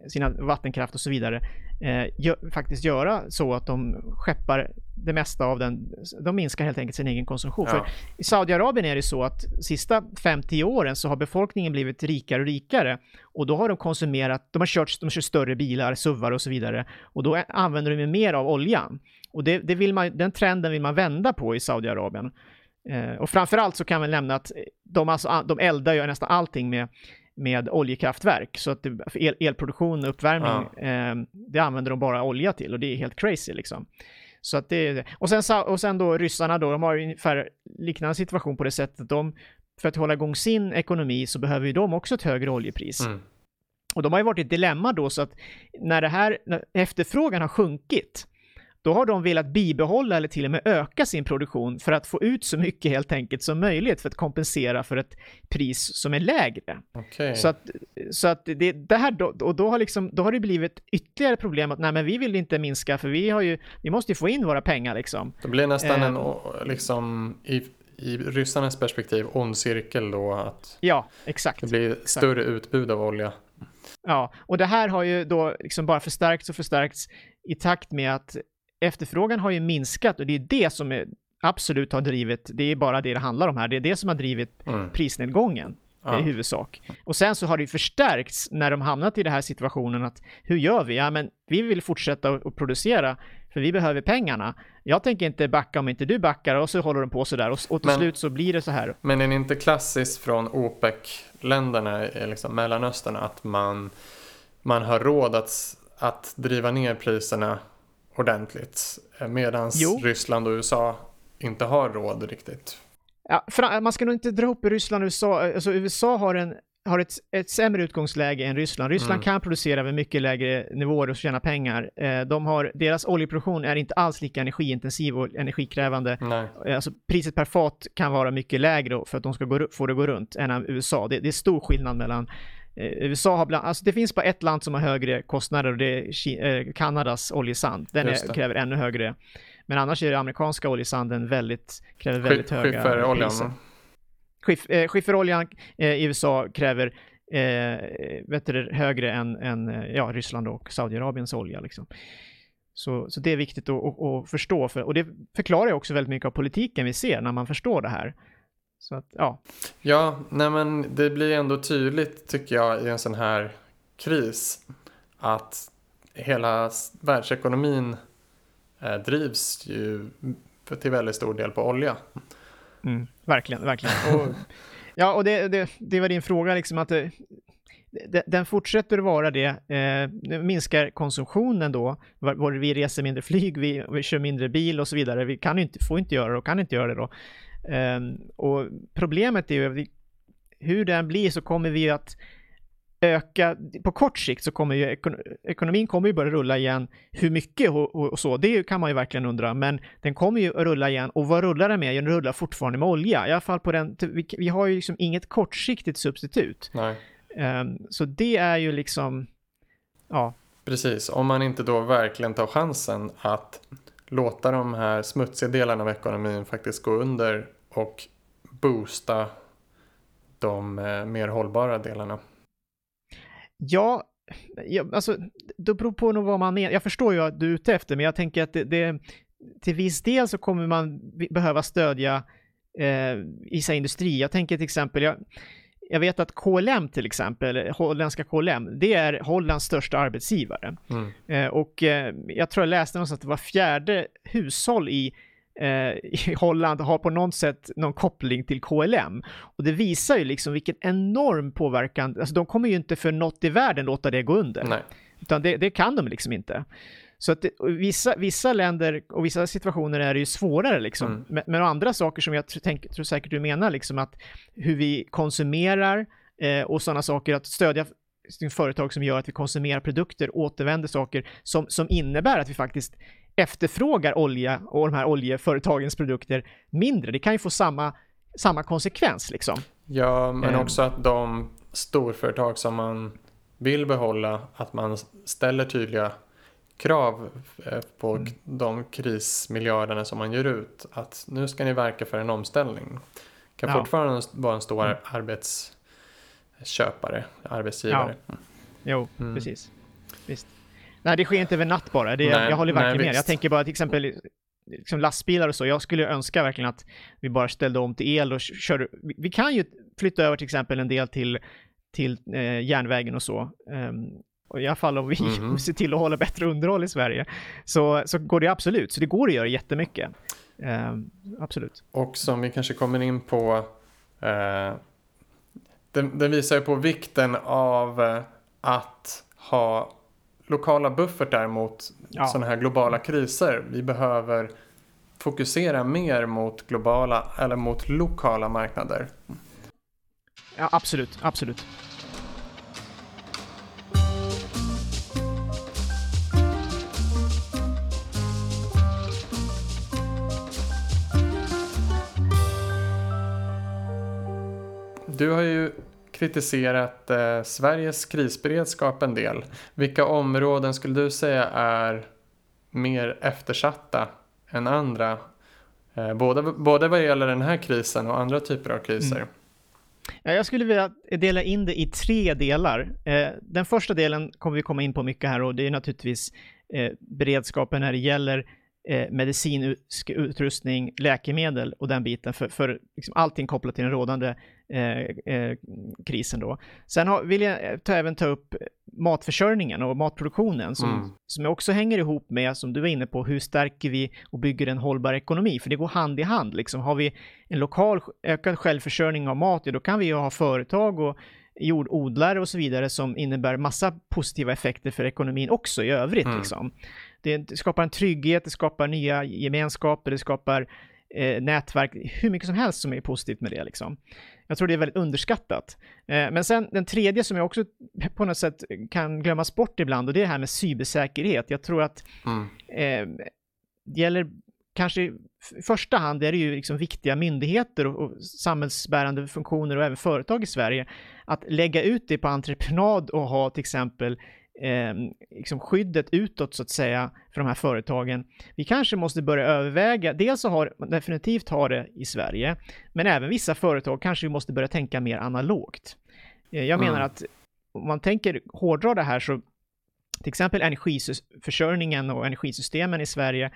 Speaker 2: sina vattenkraft och så vidare, eh, gör, faktiskt göra så att de skeppar det mesta av den, de minskar helt enkelt sin egen konsumtion. Ja. För i Saudiarabien är det så att sista 5-10 åren så har befolkningen blivit rikare och rikare och då har de konsumerat, de har kört, de kör större bilar, SUVar och så vidare och då använder de mer av oljan. Och det, det vill man, den trenden vill man vända på i Saudiarabien. Eh, och framförallt så kan man nämna att de, alltså, de eldar ju nästan allting med med oljekraftverk. Så att el, elproduktion och uppvärmning, ja. eh, det använder de bara olja till och det är helt crazy liksom. Så att det, och, sen, och sen då ryssarna då, de har ungefär liknande situation på det sättet att de, för att hålla igång sin ekonomi så behöver ju de också ett högre oljepris. Mm. Och de har ju varit i ett dilemma då så att när det här, när efterfrågan har sjunkit, då har de velat bibehålla eller till och med öka sin produktion för att få ut så mycket helt enkelt som möjligt för att kompensera för ett pris som är lägre.
Speaker 1: Okay.
Speaker 2: Så att, så att det, det här då, och då har, liksom, då har det blivit ytterligare problem att nej men vi vill inte minska för vi har ju, vi måste ju få in våra pengar liksom.
Speaker 1: Det blir nästan eh, en, liksom i, i ryssarnas perspektiv ond cirkel då att
Speaker 2: ja, exakt,
Speaker 1: det blir
Speaker 2: exakt.
Speaker 1: större utbud av olja.
Speaker 2: Ja, och det här har ju då liksom bara förstärkts och förstärkts i takt med att efterfrågan har ju minskat och det är det som är, absolut har drivit, det är bara det det handlar om här, det är det som har drivit mm. prisnedgången ja. i huvudsak. Och sen så har det ju förstärkts när de hamnat i den här situationen att hur gör vi? Ja, men vi vill fortsätta att producera för vi behöver pengarna. Jag tänker inte backa om inte du backar och så håller de på sådär och, och till men, slut så blir det så här.
Speaker 1: Men är det inte klassiskt från OPEC-länderna, liksom Mellanöstern, att man, man har råd att, att driva ner priserna ordentligt. Eh, Medan Ryssland och USA inte har råd riktigt.
Speaker 2: Ja, man ska nog inte dra ihop Ryssland och USA. Alltså USA har, en, har ett, ett sämre utgångsläge än Ryssland. Ryssland mm. kan producera med mycket lägre nivåer och tjäna pengar. Eh, de har, deras oljeproduktion är inte alls lika energiintensiv och energikrävande.
Speaker 1: Nej.
Speaker 2: Eh, alltså, priset per fat kan vara mycket lägre för att de ska gå, få det att gå runt än USA. Det, det är stor skillnad mellan USA har bland, alltså det finns bara ett land som har högre kostnader och det är eh, Kanadas oljesand. Den är, kräver ännu högre. Men annars är det amerikanska oljesanden väldigt, kräver väldigt Sk höga
Speaker 1: skifferoljan. priser.
Speaker 2: Skiff, eh, skifferoljan eh, i USA kräver eh, vet du, högre än, än eh, ja, Ryssland och Saudiarabiens olja. Liksom. Så, så det är viktigt att, att, att förstå, för, och det förklarar också väldigt mycket av politiken vi ser när man förstår det här. Så att, ja.
Speaker 1: Ja, nej men det blir ändå tydligt tycker jag i en sån här kris att hela världsekonomin eh, drivs ju till väldigt stor del på olja.
Speaker 2: Mm, verkligen, verkligen. Och, ja, och det, det, det var din fråga, liksom att det, den fortsätter vara det. Eh, minskar konsumtionen då. Var, vi reser mindre flyg, vi, vi kör mindre bil och så vidare. Vi kan inte, får inte göra det och kan inte göra det då. Um, och problemet är ju, hur den blir så kommer vi att öka, på kort sikt så kommer ju ekonomin kommer ju börja rulla igen. Hur mycket och, och, så, det kan man ju verkligen undra, men den kommer ju att rulla igen och vad rullar den med? Den rullar fortfarande med olja, i alla fall på den, vi, vi har ju liksom inget kortsiktigt substitut. Um, så det är ju liksom, ja.
Speaker 1: Precis, om man inte då verkligen tar chansen att låta de här smutsiga delarna av ekonomin faktiskt gå under och boosta de eh, mer hållbara delarna?
Speaker 2: Ja, ja, alltså det beror på nog vad man menar. Jag förstår ju att du är ute efter, men jag tänker att det, det till viss del så kommer man behöva stödja eh, vissa industri. Jag tänker till exempel, jag, jag vet att KLM till exempel, holländska KLM, det är Hollands största arbetsgivare. Mm. Eh, och eh, jag tror jag läste någonstans att det var fjärde hushåll i i Holland har på något sätt någon koppling till KLM. Och det visar ju liksom vilken enorm påverkan, alltså de kommer ju inte för något i världen låta det gå under.
Speaker 1: Nej.
Speaker 2: Utan det, det kan de liksom inte. Så att det, vissa, vissa länder och vissa situationer är det ju svårare liksom. Mm. Men, men andra saker som jag tänk, tror säkert du menar, liksom att hur vi konsumerar eh, och sådana saker, att stödja företag som gör att vi konsumerar produkter, återvänder saker som, som innebär att vi faktiskt efterfrågar olja och de här oljeföretagens produkter mindre. Det kan ju få samma, samma konsekvens liksom.
Speaker 1: Ja, men mm. också att de storföretag som man vill behålla, att man ställer tydliga krav eh, på mm. de krismiljarderna som man ger ut. Att nu ska ni verka för en omställning. Kan ja. fortfarande vara en stor mm. arbetsköpare, arbetsgivare. Ja.
Speaker 2: Jo, mm. precis. Visst. Nej, det sker inte över natt bara. Det, nej, jag håller verkligen nej, med. Jag tänker bara till exempel liksom lastbilar och så. Jag skulle önska verkligen att vi bara ställde om till el och kör. Vi kan ju flytta över till exempel en del till, till eh, järnvägen och så. Um, och I alla fall om vi mm -hmm. ser till att hålla bättre underhåll i Sverige. Så, så går det absolut. Så det går att göra jättemycket. Um, absolut.
Speaker 1: Och som vi kanske kommer in på. Uh, den, den visar ju på vikten av uh, att ha lokala buffertar mot ja. sådana här globala kriser. Vi behöver fokusera mer mot globala eller mot lokala marknader.
Speaker 2: Ja, absolut, absolut.
Speaker 1: Du har ju kritiserat eh, Sveriges krisberedskap en del. Vilka områden skulle du säga är mer eftersatta än andra? Eh, både, både vad gäller den här krisen och andra typer av kriser. Mm.
Speaker 2: Ja, jag skulle vilja dela in det i tre delar. Eh, den första delen kommer vi komma in på mycket här och det är naturligtvis eh, beredskapen när det gäller eh, medicinsk utrustning, läkemedel och den biten för, för liksom allting kopplat till den rådande eh, eh, krisen då. Sen har, vill jag ta, även ta upp matförsörjningen och matproduktionen som, mm. som också hänger ihop med, som du var inne på, hur stärker vi och bygger en hållbar ekonomi? För det går hand i hand. Liksom. Har vi en lokal ökad självförsörjning av mat, ja, då kan vi ju ha företag och jordodlare och så vidare som innebär massa positiva effekter för ekonomin också i övrigt. Mm. Liksom. Det skapar en trygghet, det skapar nya gemenskaper, det skapar eh, nätverk, hur mycket som helst som är positivt med det liksom. Jag tror det är väldigt underskattat. Eh, men sen den tredje som jag också på något sätt kan glömmas bort ibland och det är det här med cybersäkerhet. Jag tror att mm. eh, det gäller kanske i första hand är det ju liksom viktiga myndigheter och, och samhällsbärande funktioner och även företag i Sverige att lägga ut det på entreprenad och ha till exempel eh, liksom skyddet utåt så att säga för de här företagen. Vi kanske måste börja överväga, dels så har definitivt har det i Sverige, men även vissa företag kanske vi måste börja tänka mer analogt. Eh, jag menar mm. att om man tänker hårdra det här så till exempel energiförsörjningen och energisystemen i Sverige,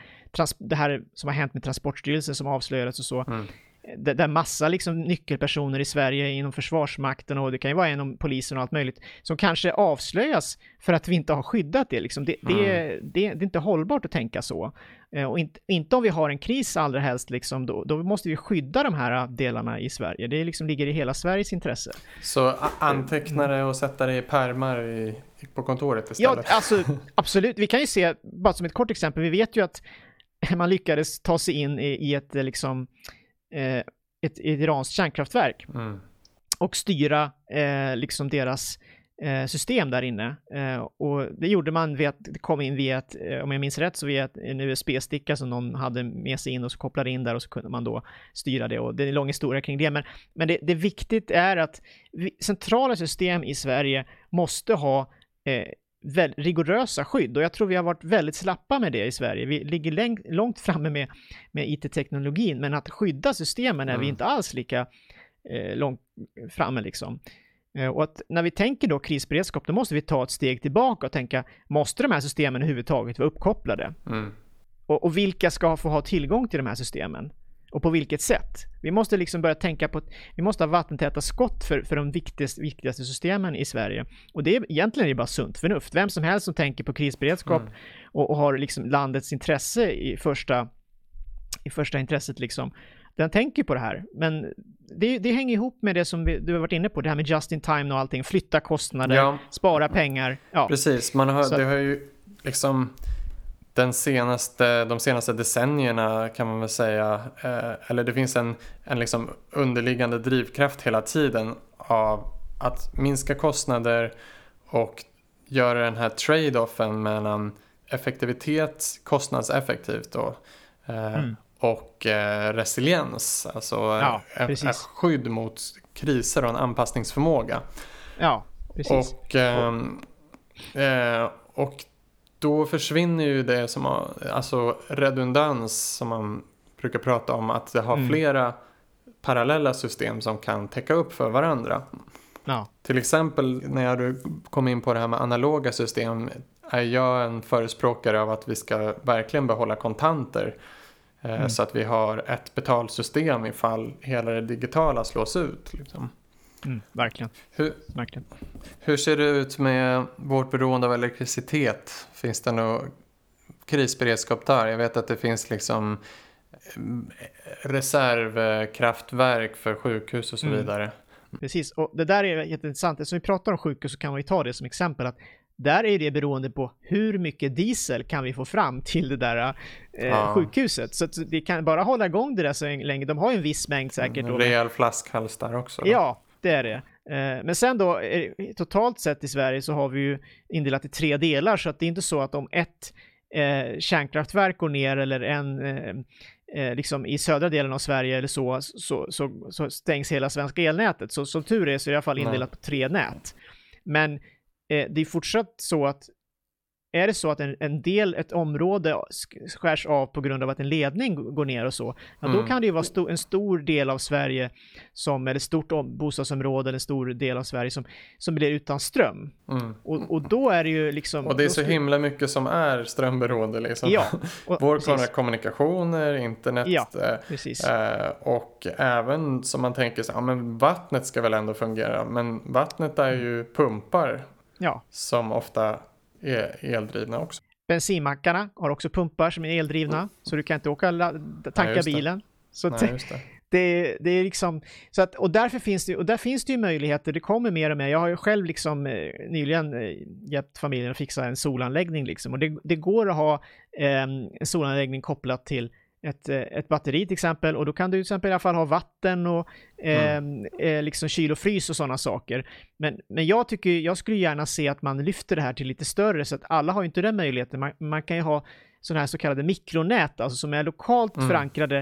Speaker 2: det här som har hänt med Transportstyrelsen som avslöjades och så, mm där massa liksom nyckelpersoner i Sverige inom Försvarsmakten och det kan ju vara inom polisen och allt möjligt som kanske avslöjas för att vi inte har skyddat det. Liksom. Det, mm. det, det, det, är inte hållbart att tänka så. Eh, och inte, inte om vi har en kris allra helst, liksom, då, då måste vi skydda de här delarna i Sverige. Det liksom ligger i hela Sveriges intresse.
Speaker 1: Så anteckna det och sätta det i pärmar i, på kontoret istället?
Speaker 2: Ja, alltså, absolut. Vi kan ju se, bara som ett kort exempel, vi vet ju att man lyckades ta sig in i, i ett liksom eh, ett, iranskt kärnkraftverk mm. och styra eh, liksom deras eh, system där inne. Eh, och det gjorde man via att det kom in via ett, eh, om jag minns rätt, så via ett, en USB-sticka som någon hade med sig in och så kopplade in där och så kunde man då styra det och det är en lång historia kring det. Men, men det, det viktigt är att vi, centrala system i Sverige måste ha eh, rigorösa skydd och jag tror vi har varit väldigt slappa med det i Sverige. Vi ligger långt framme med, med IT-teknologin, men att skydda systemen är mm. vi inte alls lika eh, långt framme liksom. Eh, och att när vi tänker då krisberedskap, då måste vi ta ett steg tillbaka och tänka, måste de här systemen överhuvudtaget vara uppkopplade? Mm. Och, och, vilka ska få ha tillgång till de här systemen? Och på vilket sätt? Vi måste liksom börja tänka på att vi måste ha vattentäta skott för, för de viktigaste, viktigaste systemen i Sverige. Och det är egentligen är det bara sunt förnuft. Vem som helst som tänker på krisberedskap mm. och, och, har liksom landets intresse i första i första intresset liksom, den tänker på det här. Men det, det hänger ihop med det som vi, du har varit inne på, det här med just in time och allting, flytta kostnader, ja. spara pengar. Ja.
Speaker 1: Precis, man har, det har ju liksom den senaste, de senaste decennierna kan man väl säga, eh, eller det finns en, en liksom underliggande drivkraft hela tiden av att minska kostnader och göra den här trade-offen mellan effektivitet, kostnadseffektivt då, eh, mm. och eh, resiliens, alltså ja, ett, ett skydd mot kriser och en anpassningsförmåga.
Speaker 2: Ja, precis.
Speaker 1: Och, eh, eh, och då försvinner ju det som har, alltså redundans som man brukar prata om, att det har mm. flera parallella system som kan täcka upp för varandra. Ja. Till exempel när du kom in på det här med analoga system är jag en förespråkare av att vi ska verkligen behålla kontanter. Eh, mm. Så att vi har ett betalsystem ifall hela det digitala slås ut. Liksom.
Speaker 2: Mm, verkligen.
Speaker 1: Hur,
Speaker 2: verkligen.
Speaker 1: Hur ser det ut med vårt beroende av elektricitet? Finns det någon krisberedskap där? Jag vet att det finns liksom eh, reservkraftverk för sjukhus och så mm. vidare.
Speaker 2: Precis, och det där är jätteintressant. Eftersom vi pratar om sjukhus så kan vi ta det som exempel att där är det beroende på hur mycket diesel kan vi få fram till det där eh, ja. sjukhuset. Så att vi kan bara hålla igång det där så länge. De har ju en viss mängd säkert.
Speaker 1: En rejäl flaskhals där också.
Speaker 2: Då. Ja, det är det. Eh, men sen då, totalt sett i Sverige så har vi ju indelat i tre delar, så att det är inte så att om ett eh, kärnkraftverk går ner eller en eh, eh, liksom i södra delen av Sverige eller så, så, så, så stängs hela svenska elnätet. Så som tur är så är det i alla fall indelat på tre nät. Men eh, det är fortsatt så att är det så att en, en, del, ett område skärs av på grund av att en ledning går ner och så, ja, då mm. kan det ju vara sto en stor del av Sverige, som, eller stort bostadsområde, eller en stor del av Sverige som, som blir utan ström. Mm. Och, och, då är det ju liksom...
Speaker 1: Och det är så himla mycket som är strömberoende liksom. Ja, och, Vår kommunikationer, internet ja, eh, och även som man tänker så ja men vattnet ska väl ändå fungera, men vattnet är ju pumpar. Ja. Som ofta är eldrivna också.
Speaker 2: Bensinmackarna har också pumpar som är eldrivna, mm. så du kan inte åka tanka Nej, bilen. Så Nej, det. Det, det, är liksom, så att, och därför finns det, och där finns det ju möjligheter, det kommer mer och mer. Jag har ju själv liksom eh, nyligen eh, hjälpt familjen att fixa en solanläggning liksom, och det, det går att ha eh, en solanläggning kopplat till ett, eh, ett batteri till exempel och då kan du till exempel i alla fall ha vatten och eh, mm. eh, liksom kyl och frys och sådana saker. Men, men jag tycker, jag skulle gärna se att man lyfter det här till lite större så att alla har inte den möjligheten. Man, man kan ju ha sådana här så kallade mikronät, alltså som är lokalt mm. förankrade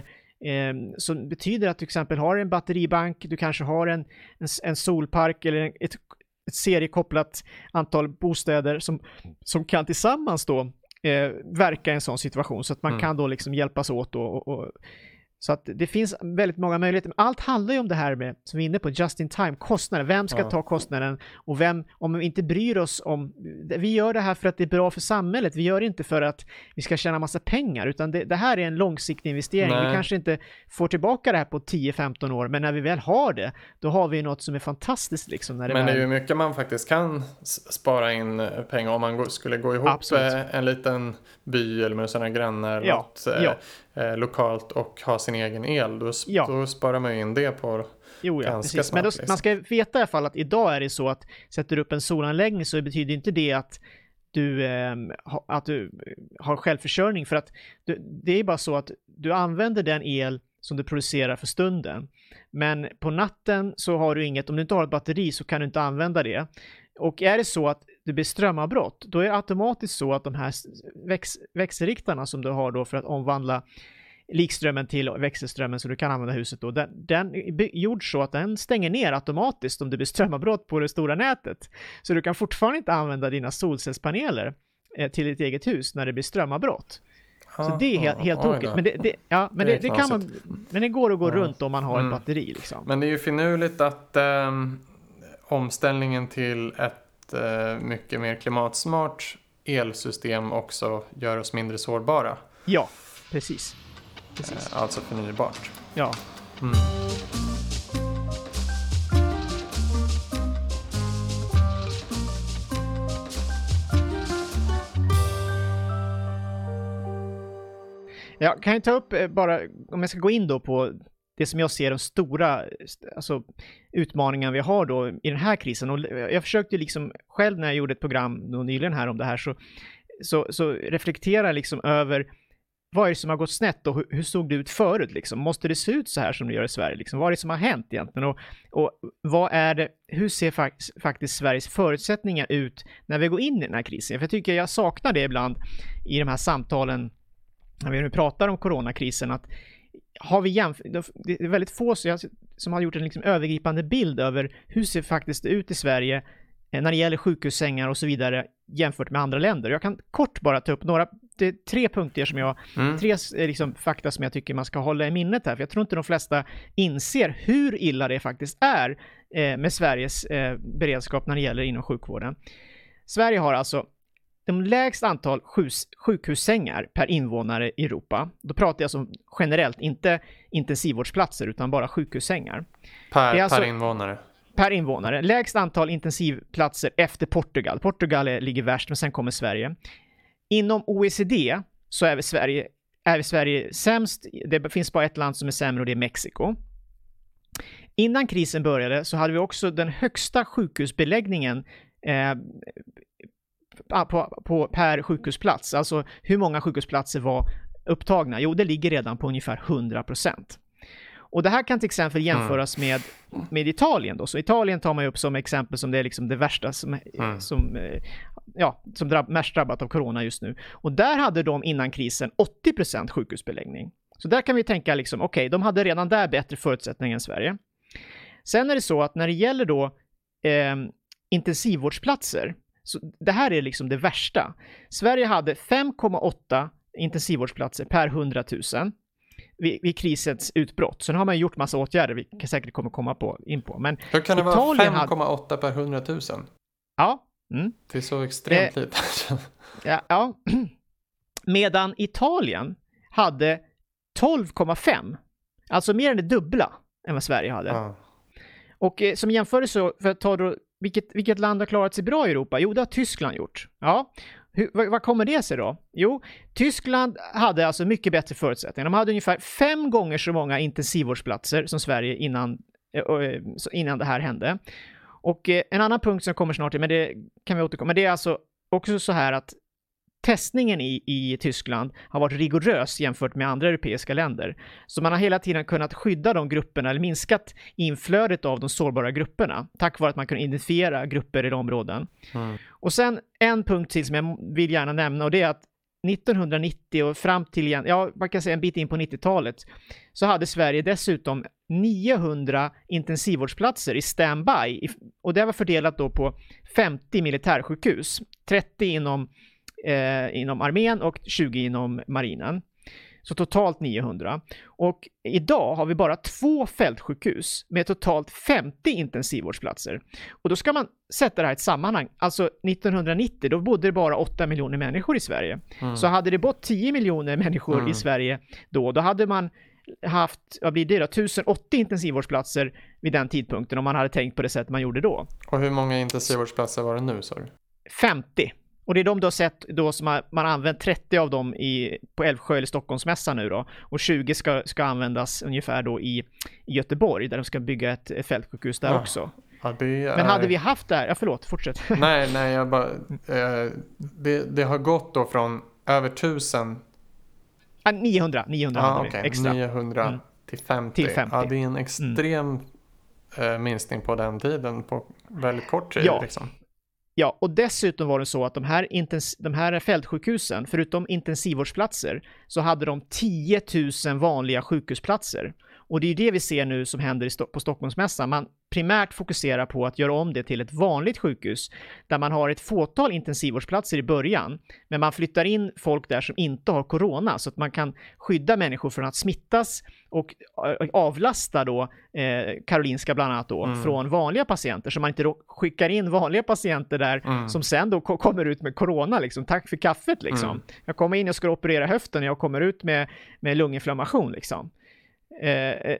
Speaker 2: eh, som betyder att du till exempel har en batteribank, du kanske har en, en, en solpark eller ett, ett seriekopplat antal bostäder som, som kan tillsammans då eh, verka i en sån situation så att man mm. kan då liksom hjälpas åt och, och, så att det finns väldigt många möjligheter. Allt handlar ju om det här med, som vi är inne på, just in time, kostnaden. Vem ska ja. ta kostnaden? Och vem, om vi inte bryr oss om... Vi gör det här för att det är bra för samhället. Vi gör det inte för att vi ska tjäna massa pengar, utan det, det här är en långsiktig investering. Nej. Vi kanske inte får tillbaka det här på 10-15 år, men när vi väl har det, då har vi något som är fantastiskt. Liksom, när det
Speaker 1: men
Speaker 2: det
Speaker 1: är ju mycket man faktiskt kan spara in eh, pengar om man skulle gå ihop Absolut. Eh, en liten by eller med sina grannar. Ja. Något, ja. Eh, lokalt och ha sin egen el, då, ja. då sparar man ju in det på Jo, ja, precis. Snart,
Speaker 2: Men då,
Speaker 1: liksom.
Speaker 2: man ska veta i alla fall att idag är det så att sätter du upp en solanläggning så betyder inte det att du, eh, att du har självförsörjning för att du, det är bara så att du använder den el som du producerar för stunden. Men på natten så har du inget, om du inte har ett batteri så kan du inte använda det. Och är det så att det blir strömavbrott, då är det automatiskt så att de här väx växelriktarna som du har då för att omvandla likströmmen till växelströmmen så du kan använda huset då, den, den är gjord så att den stänger ner automatiskt om det blir strömavbrott på det stora nätet. Så du kan fortfarande inte använda dina solcellspaneler eh, till ditt eget hus när det blir strömavbrott. Så det är helt, helt tokigt. Men det, det, ja, men det, det, kan man, men det går att gå ja. runt om man har mm. ett batteri liksom.
Speaker 1: Men det är ju finurligt att um, omställningen till ett uh, mycket mer klimatsmart elsystem också gör oss mindre sårbara.
Speaker 2: Ja, precis. precis.
Speaker 1: Uh, alltså förnybart.
Speaker 2: Ja. Mm. Jag kan ju ta upp eh, bara, om jag ska gå in då på det som jag ser de stora alltså, utmaningarna vi har då i den här krisen. Och eh, jag försökte liksom själv när jag gjorde ett program nyligen här om det här så, så, så reflektera liksom över vad är det som har gått snett och hur, hur, såg det ut förut liksom? Måste det se ut så här som det gör i Sverige liksom? Vad är det som har hänt egentligen? Och, och vad är det, hur ser fakt faktiskt Sveriges förutsättningar ut när vi går in i den här krisen? För jag tycker jag saknar det ibland i de här samtalen när vi nu pratar om coronakrisen att har vi jämfört, det är väldigt få som har gjort en liksom övergripande bild över hur ser faktiskt det ut i Sverige eh, när det gäller sjukhussängar och så vidare jämfört med andra länder. Jag kan kort bara ta upp några, det är tre punkter som jag, mm. tre eh, liksom, fakta som jag tycker man ska hålla i minnet här, för jag tror inte de flesta inser hur illa det faktiskt är eh, med Sveriges beredskap när det gäller inom sjukvården. Sverige har alltså de lägst antal sjukhussängar per invånare i Europa. Då pratar jag alltså generellt, inte intensivvårdsplatser utan bara sjukhussängar.
Speaker 1: Per, alltså, per invånare?
Speaker 2: Per invånare. Lägst antal intensivplatser efter Portugal. Portugal ligger värst, men sen kommer Sverige. Inom OECD så är vi Sverige, är vi Sverige sämst. Det finns bara ett land som är sämre och det är Mexiko. Innan krisen började så hade vi också den högsta sjukhusbeläggningen eh, på, på, per sjukhusplats. Alltså hur många sjukhusplatser var upptagna? Jo, det ligger redan på ungefär 100 procent. Och det här kan till exempel mm. jämföras mm. med, med Italien då. Så Italien tar man ju upp som exempel som det är liksom det värsta som, mm. som, eh, ja, som drabb, mest drabbat av corona just nu. Och där hade de innan krisen 80% sjukhusbeläggning. Så där kan vi tänka liksom, okej, okay, de hade redan där bättre förutsättningar än Sverige. Sen är det så att när det gäller då eh, intensivvårdsplatser så det här är liksom det värsta. Sverige hade 5,8 intensivvårdsplatser per 100 000 vid, vid krisens utbrott. Sen har man gjort massa åtgärder vi kan säkert kommer komma på, in på. Men
Speaker 1: Hur kan det Italien vara 5,8 hade... per 100 000?
Speaker 2: Ja.
Speaker 1: Mm. Det är så extremt eh, lite.
Speaker 2: ja, ja. Medan Italien hade 12,5. Alltså mer än det dubbla än vad Sverige hade. Ah. Och eh, som jämförelse, för att ta då vilket, vilket land har klarat sig bra i Europa? Jo, det har Tyskland gjort. Ja, hur, vad, vad, kommer det sig då? Jo, Tyskland hade alltså mycket bättre förutsättningar. De hade ungefär fem gånger så många intensivvårdsplatser som Sverige innan, äh, innan det här hände. Och äh, en annan punkt som kommer snart, till, men det kan vi återkomma, men det är alltså också så här att testningen i, i Tyskland har varit rigorös jämfört med andra europeiska länder. Så man har hela tiden kunnat skydda de grupperna, eller minskat inflödet av de sårbara grupperna, tack vare att man kan identifiera grupper i områden. Mm. Och sen en punkt till som jag vill gärna nämna och det är att 1990 och fram till, ja, man kan säga en bit in på 90-talet, så hade Sverige dessutom 900 intensivvårdsplatser i standby och det var fördelat då på 50 militärsjukhus, 30 inom eh, inom armén och 20 inom marinen. Så totalt 900. Och idag har vi bara två fältsjukhus med totalt 50 intensivvårdsplatser. Och då ska man sätta det här i ett sammanhang. Alltså 1990, då bodde det bara 8 miljoner människor i Sverige. Mm. Så hade det bott 10 miljoner människor mm. i Sverige då, då hade man haft, vad blir det då, 1080 intensivvårdsplatser vid den tidpunkten om man hade tänkt på det sätt man gjorde då.
Speaker 1: Och hur många intensivvårdsplatser var det nu sa du?
Speaker 2: 50. Och det är de du har sett då som har, man har använt 30 av dem i, på Älvsjö eller Stockholmsmässan nu då. Och 20 ska, ska användas ungefär då i, i Göteborg där de ska bygga ett, fältsjukhus där ja. också. Ja, är... Men hade vi haft det här, ja förlåt, fortsätt.
Speaker 1: Nej, nej, jag bara, eh, det, det har gått då från över 1000
Speaker 2: ah, 900, 900
Speaker 1: ah, okay. extra. 900 mm. till 50. Till 50. Ja, det är en extrem mm. minskning på den tiden på väldigt kort tid. Ja. Liksom.
Speaker 2: Ja, och dessutom var det så att de här, intens- de här fältsjukhusen, förutom intensivvårdsplatser, så hade de 10 000 vanliga sjukhusplatser. Och det är ju det vi ser nu som händer på Stockholmsmässan. Man primärt fokuserar på att göra om det till ett vanligt sjukhus där man har ett fåtal intensivvårdsplatser i början, men man flyttar in folk där som inte har corona så att man kan skydda människor från att smittas och eh, avlasta då eh, Karolinska bland annat då mm. från vanliga patienter så man inte då skickar in vanliga patienter där mm. som sen då kommer ut med corona liksom. Tack för kaffet liksom. Mm. Jag kommer in och ska operera höften och jag kommer ut med, med lunginflammation liksom. Eh,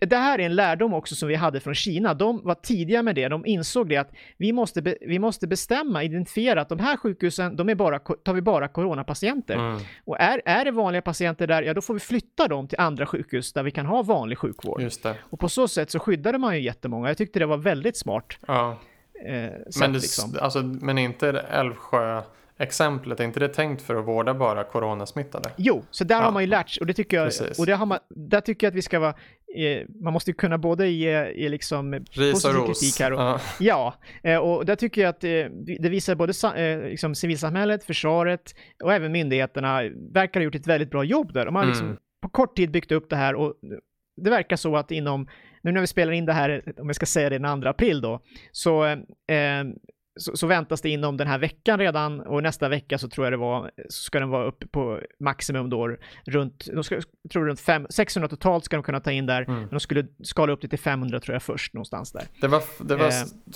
Speaker 2: det här är en lärdom också som vi hade från Kina. De var tidiga med det. De insåg det att vi måste, be, vi måste bestämma, identifiera att de här sjukhusen, de är bara, tar vi bara coronapatienter. Mm. Och är, är det vanliga patienter där, ja då får vi flytta dem till andra sjukhus där vi kan ha vanlig sjukvård. Och på så sätt så skyddade man ju jättemånga. Jag tyckte det var väldigt smart.
Speaker 1: Ja. Eh, men, det, liksom. alltså, men inte Älvsjö exemplet, är inte det tänkt för att vårda bara coronasmittade?
Speaker 2: Jo, så där ja. har man ju lärt sig och det tycker jag, Precis. och det har man, där tycker jag att vi ska vara, eh, man måste ju kunna både ge, ge liksom
Speaker 1: Ris och ros. kritik här
Speaker 2: och, ja, ja eh, och där tycker jag att eh, det visar både eh, liksom civilsamhället, försvaret och även myndigheterna verkar ha gjort ett väldigt bra jobb där. De har liksom mm. på kort tid byggt upp det här och det verkar så att inom, nu när vi spelar in det här, om jag ska säga det den 2 april då, så eh, så, så, väntas det inom den här veckan redan och nästa vecka så tror jag det var, så ska den vara uppe på maximum då runt, de ska, jag tror runt fem, 600 totalt ska de kunna ta in där, mm. men de skulle skala upp det till 500 tror jag först någonstans där.
Speaker 1: Det var, det var eh,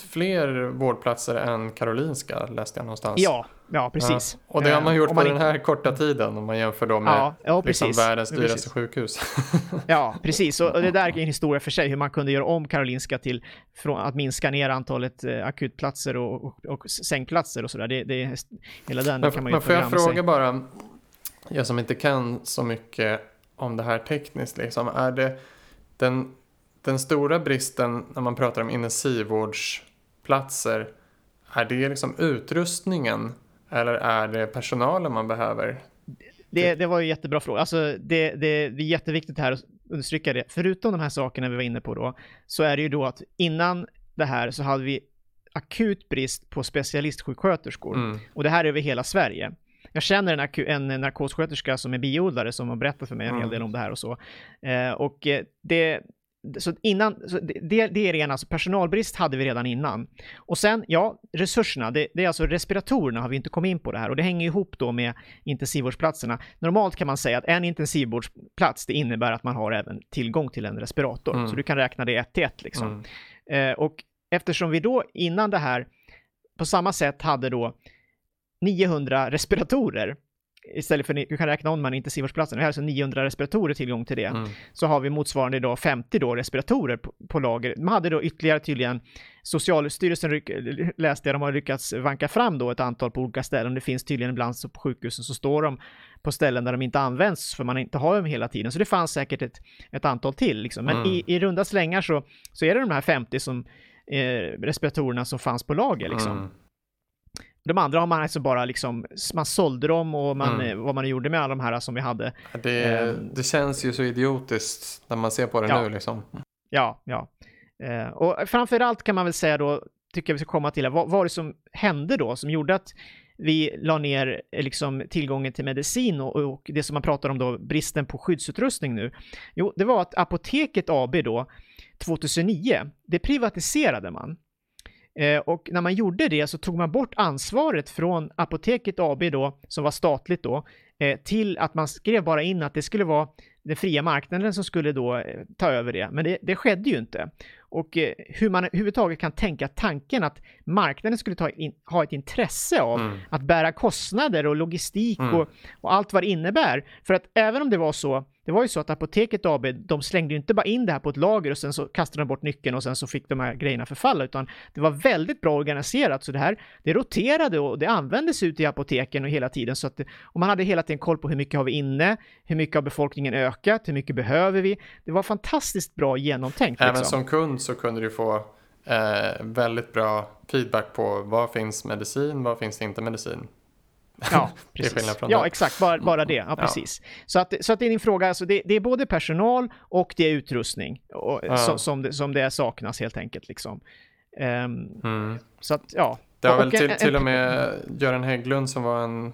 Speaker 1: fler vårdplatser än Karolinska läste jag någonstans.
Speaker 2: Ja, Ja, precis.
Speaker 1: Ja, och det har man gjort man på den här korta tiden om man jämför då med ja, ja, liksom världens dyraste sjukhus.
Speaker 2: ja, precis. Och det där är en historia för sig, hur man kunde göra om Karolinska till från att minska ner antalet eh, akutplatser och, och, och sängplatser och sådär. Det, det, hela den men, kan man ju
Speaker 1: Men får jag fråga sig. bara, jag som inte kan så mycket om det här tekniskt, liksom, är det den, den stora bristen när man pratar om intensivvårdsplatser, är det liksom utrustningen eller är det personalen man behöver?
Speaker 2: Det, det var ju jättebra fråga. Alltså det, det, det är jätteviktigt här att understryka det. Förutom de här sakerna vi var inne på då, så är det ju då att innan det här så hade vi akut brist på specialistsjuksköterskor. Mm. Och det här är över hela Sverige. Jag känner en, en narkossköterska som är biodlare som har berättat för mig en mm. hel del om det här och så. Eh, och eh, det, så innan, så det, det är ren alltså personalbrist hade vi redan innan. Och sen, ja, resurserna, det, det, är alltså respiratorerna har vi inte kommit in på det här och det hänger ihop då med intensivvårdsplatserna. Normalt kan man säga att en intensivvårdsplats, det innebär att man har även tillgång till en respirator, mm. så du kan räkna det ett till ett liksom. Mm. Eh, och eftersom vi då innan det här på samma sätt hade då 900 respiratorer istället för du kan räkna om man intensivvårdsplatsen, här är alltså 900 respiratorer tillgång till det, mm. så har vi motsvarande idag 50 då respiratorer på, på lager. Man hade då ytterligare tydligen, Socialstyrelsen läste jag, de har lyckats vanka fram då ett antal på olika ställen. Det finns tydligen ibland så på sjukhusen så står de på ställen där de inte används för man inte har dem hela tiden. Så det fanns säkert ett, ett antal till liksom. Men mm. i, i runda slängar så, så är det de här 50 som eh, respiratorerna som fanns på lager liksom. Mm. De andra har man alltså bara liksom, man sålde dem och man, mm. vad man gjorde med alla de här som vi hade.
Speaker 1: Det, um, det känns ju så idiotiskt när man ser på det
Speaker 2: ja.
Speaker 1: nu liksom.
Speaker 2: Ja, ja. Uh, och framförallt kan man väl säga då, tycker jag vi ska komma till, vad var det som hände då som gjorde att vi la ner liksom tillgången till medicin och, och, det som man pratar om då, bristen på skyddsutrustning nu. Jo, det var att Apoteket AB då, 2009, det privatiserade man. Eh, och när man gjorde det så tog man bort ansvaret från Apoteket AB då, som var statligt då, eh, till att man skrev bara in att det skulle vara den fria marknaden som skulle då eh, ta över det. Men det, det skedde ju inte. Och hur man överhuvudtaget kan tänka tanken att marknaden skulle ta in, ha ett intresse av mm. att bära kostnader och logistik mm. och, och, allt vad det innebär. För att även om det var så, det var ju så att Apoteket AB, de slängde ju inte bara in det här på ett lager och sen så kastade de bort nyckeln och sen så fick de här grejerna förfalla, utan det var väldigt bra organiserat. Så det här, det roterade och det användes ute i apoteken och hela tiden. Så att, och man hade hela tiden koll på hur mycket har vi inne, hur mycket har befolkningen ökat, hur mycket behöver vi? Det var fantastiskt bra genomtänkt.
Speaker 1: Även liksom. som kund så kunde du få eh, väldigt bra feedback på vad finns medicin, vad finns inte medicin.
Speaker 2: Ja, precis. ja, det. exakt. Bara, bara det. Ja, precis. Ja. Så, att, så att det är din fråga, alltså det, det är både personal och det är utrustning och, ja. som, som, det, som det saknas helt enkelt. Liksom. Um, mm. Så att, ja.
Speaker 1: Det har väl till, en, till och med Göran Hägglund som var en,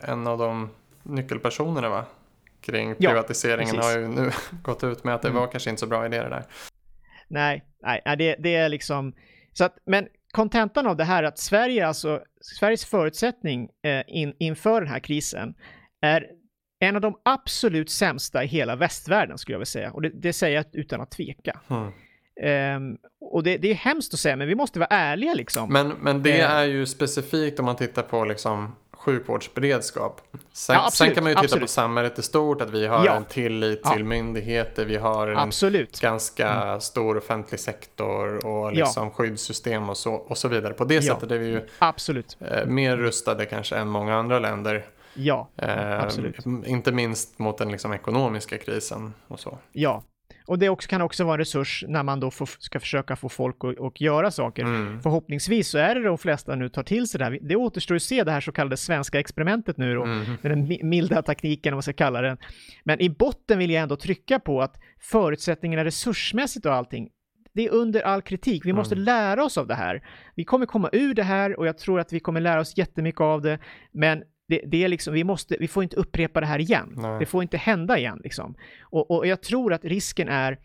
Speaker 1: en av de nyckelpersonerna va? Kring privatiseringen ja, har ju nu gått ut med att det mm. var kanske inte så bra idé det där.
Speaker 2: Nej, nej, det, det är liksom... Så att, men kontentan av det här är att Sverige, alltså Sveriges förutsättning eh, in, inför den här krisen är en av de absolut sämsta i hela västvärlden skulle jag vilja säga. Och det, det säger jag utan att tveka. Mm. Um, och det, det, är hemskt att säga, men vi måste vara ärliga liksom.
Speaker 1: Men, men det uh, är ju specifikt om man tittar på liksom sjukvårdsberedskap. Sen, ja, sen kan man ju titta absolut. på samhället i stort, att vi har ja. en tillit till myndigheter, vi har en
Speaker 2: absolut.
Speaker 1: ganska mm. stor offentlig sektor och liksom skyddssystem och så, och så vidare. På det sättet är vi ju
Speaker 2: absolut.
Speaker 1: Eh, mer rustade kanske än många andra länder.
Speaker 2: Ja, eh, absolut.
Speaker 1: Inte minst mot den liksom ekonomiska krisen och så.
Speaker 2: Ja, och det också, kan också vara en resurs när man då får, ska försöka få folk att, att göra saker. Mm. Förhoppningsvis så är det de flesta nu tar till sig det här. Det återstår att se det här så kallade svenska experimentet nu då, mm. med den milda tekniken om man ska kalla den. Men i botten vill jag ändå trycka på att förutsättningarna resursmässigt och allting, det är under all kritik. Vi måste mm. lära oss av det här. Vi kommer komma ur det här och jag tror att vi kommer lära oss jättemycket av det. Men det, det, är liksom, vi, måste, vi får inte upprepa det här igen. Nej. Det får inte hända igen. Liksom. Och, och jag tror att risken är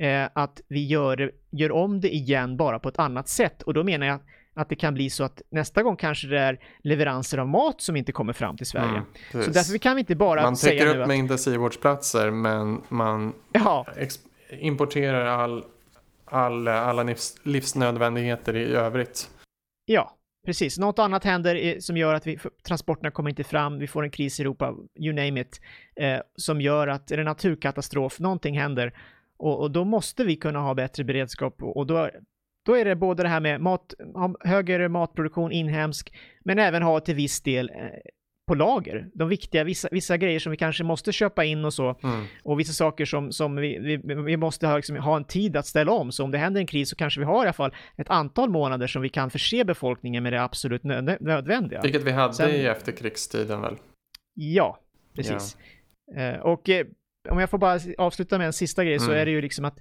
Speaker 2: eh, att vi gör, gör om det igen bara på ett annat sätt. Och då menar jag att det kan bli så att nästa gång kanske det är leveranser av mat som inte kommer fram till Sverige. Mm, så därför kan vi inte bara
Speaker 1: man
Speaker 2: säga
Speaker 1: Man täcker upp med intensivvårdsplatser men man ja. importerar all, all, alla livs, livsnödvändigheter i övrigt.
Speaker 2: Ja, Precis, något annat händer som gör att vi, transporterna kommer inte fram, vi får en kris i Europa, you name it, eh, som gör att det är en naturkatastrof, någonting händer. Och, och, då måste vi kunna ha bättre beredskap och, och då, då är det både det här med mat, högre matproduktion inhemsk, men även ha till viss del eh, på lager. De viktiga, vissa, vissa grejer som vi kanske måste köpa in och så. Mm. Och vissa saker som, som vi, vi, vi måste ha, liksom, ha en tid att ställa om. Så om det händer en kris så kanske vi har i alla fall ett antal månader som vi kan förse befolkningen med det absolut nöd nödvändiga.
Speaker 1: Vilket vi hade Sen, i efterkrigstiden väl?
Speaker 2: Ja, precis. Ja. Eh, och eh, om jag får bara avsluta med en sista grej mm. så är det ju liksom att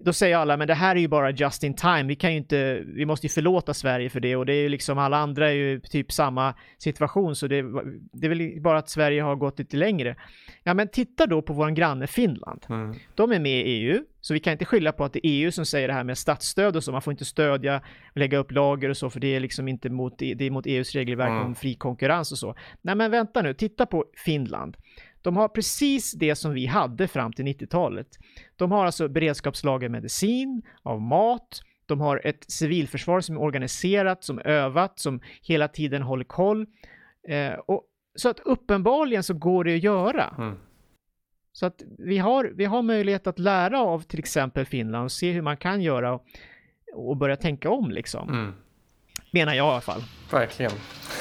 Speaker 2: då säger alla, men det här är ju bara just in time, vi kan ju inte, vi måste ju förlåta Sverige för det och det är ju liksom alla andra är ju typ samma situation så det, det är väl bara att Sverige har gått lite längre. Ja men titta då på våran granne Finland. Mm. De är med i EU, så vi kan inte skylla på att det är EU som säger det här med statsstöd och så, man får inte stödja, lägga upp lager och så, för det är liksom inte mot, det är mot EUs regelverk mm. om fri konkurrens och så. Nej men vänta nu, titta på Finland. De har precis det som vi hade fram till 90-talet. De har alltså beredskapslager medicin, av mat, de har ett civilförsvar som är organiserat, som övat, som hela tiden håller koll. Eh, och, så att uppenbarligen så går det att göra. Mm. Så att vi har, vi har möjlighet att lära av till exempel Finland och se hur man kan göra och, och börja tänka om liksom. Mm. Menar jag i alla fall.
Speaker 1: Verkligen.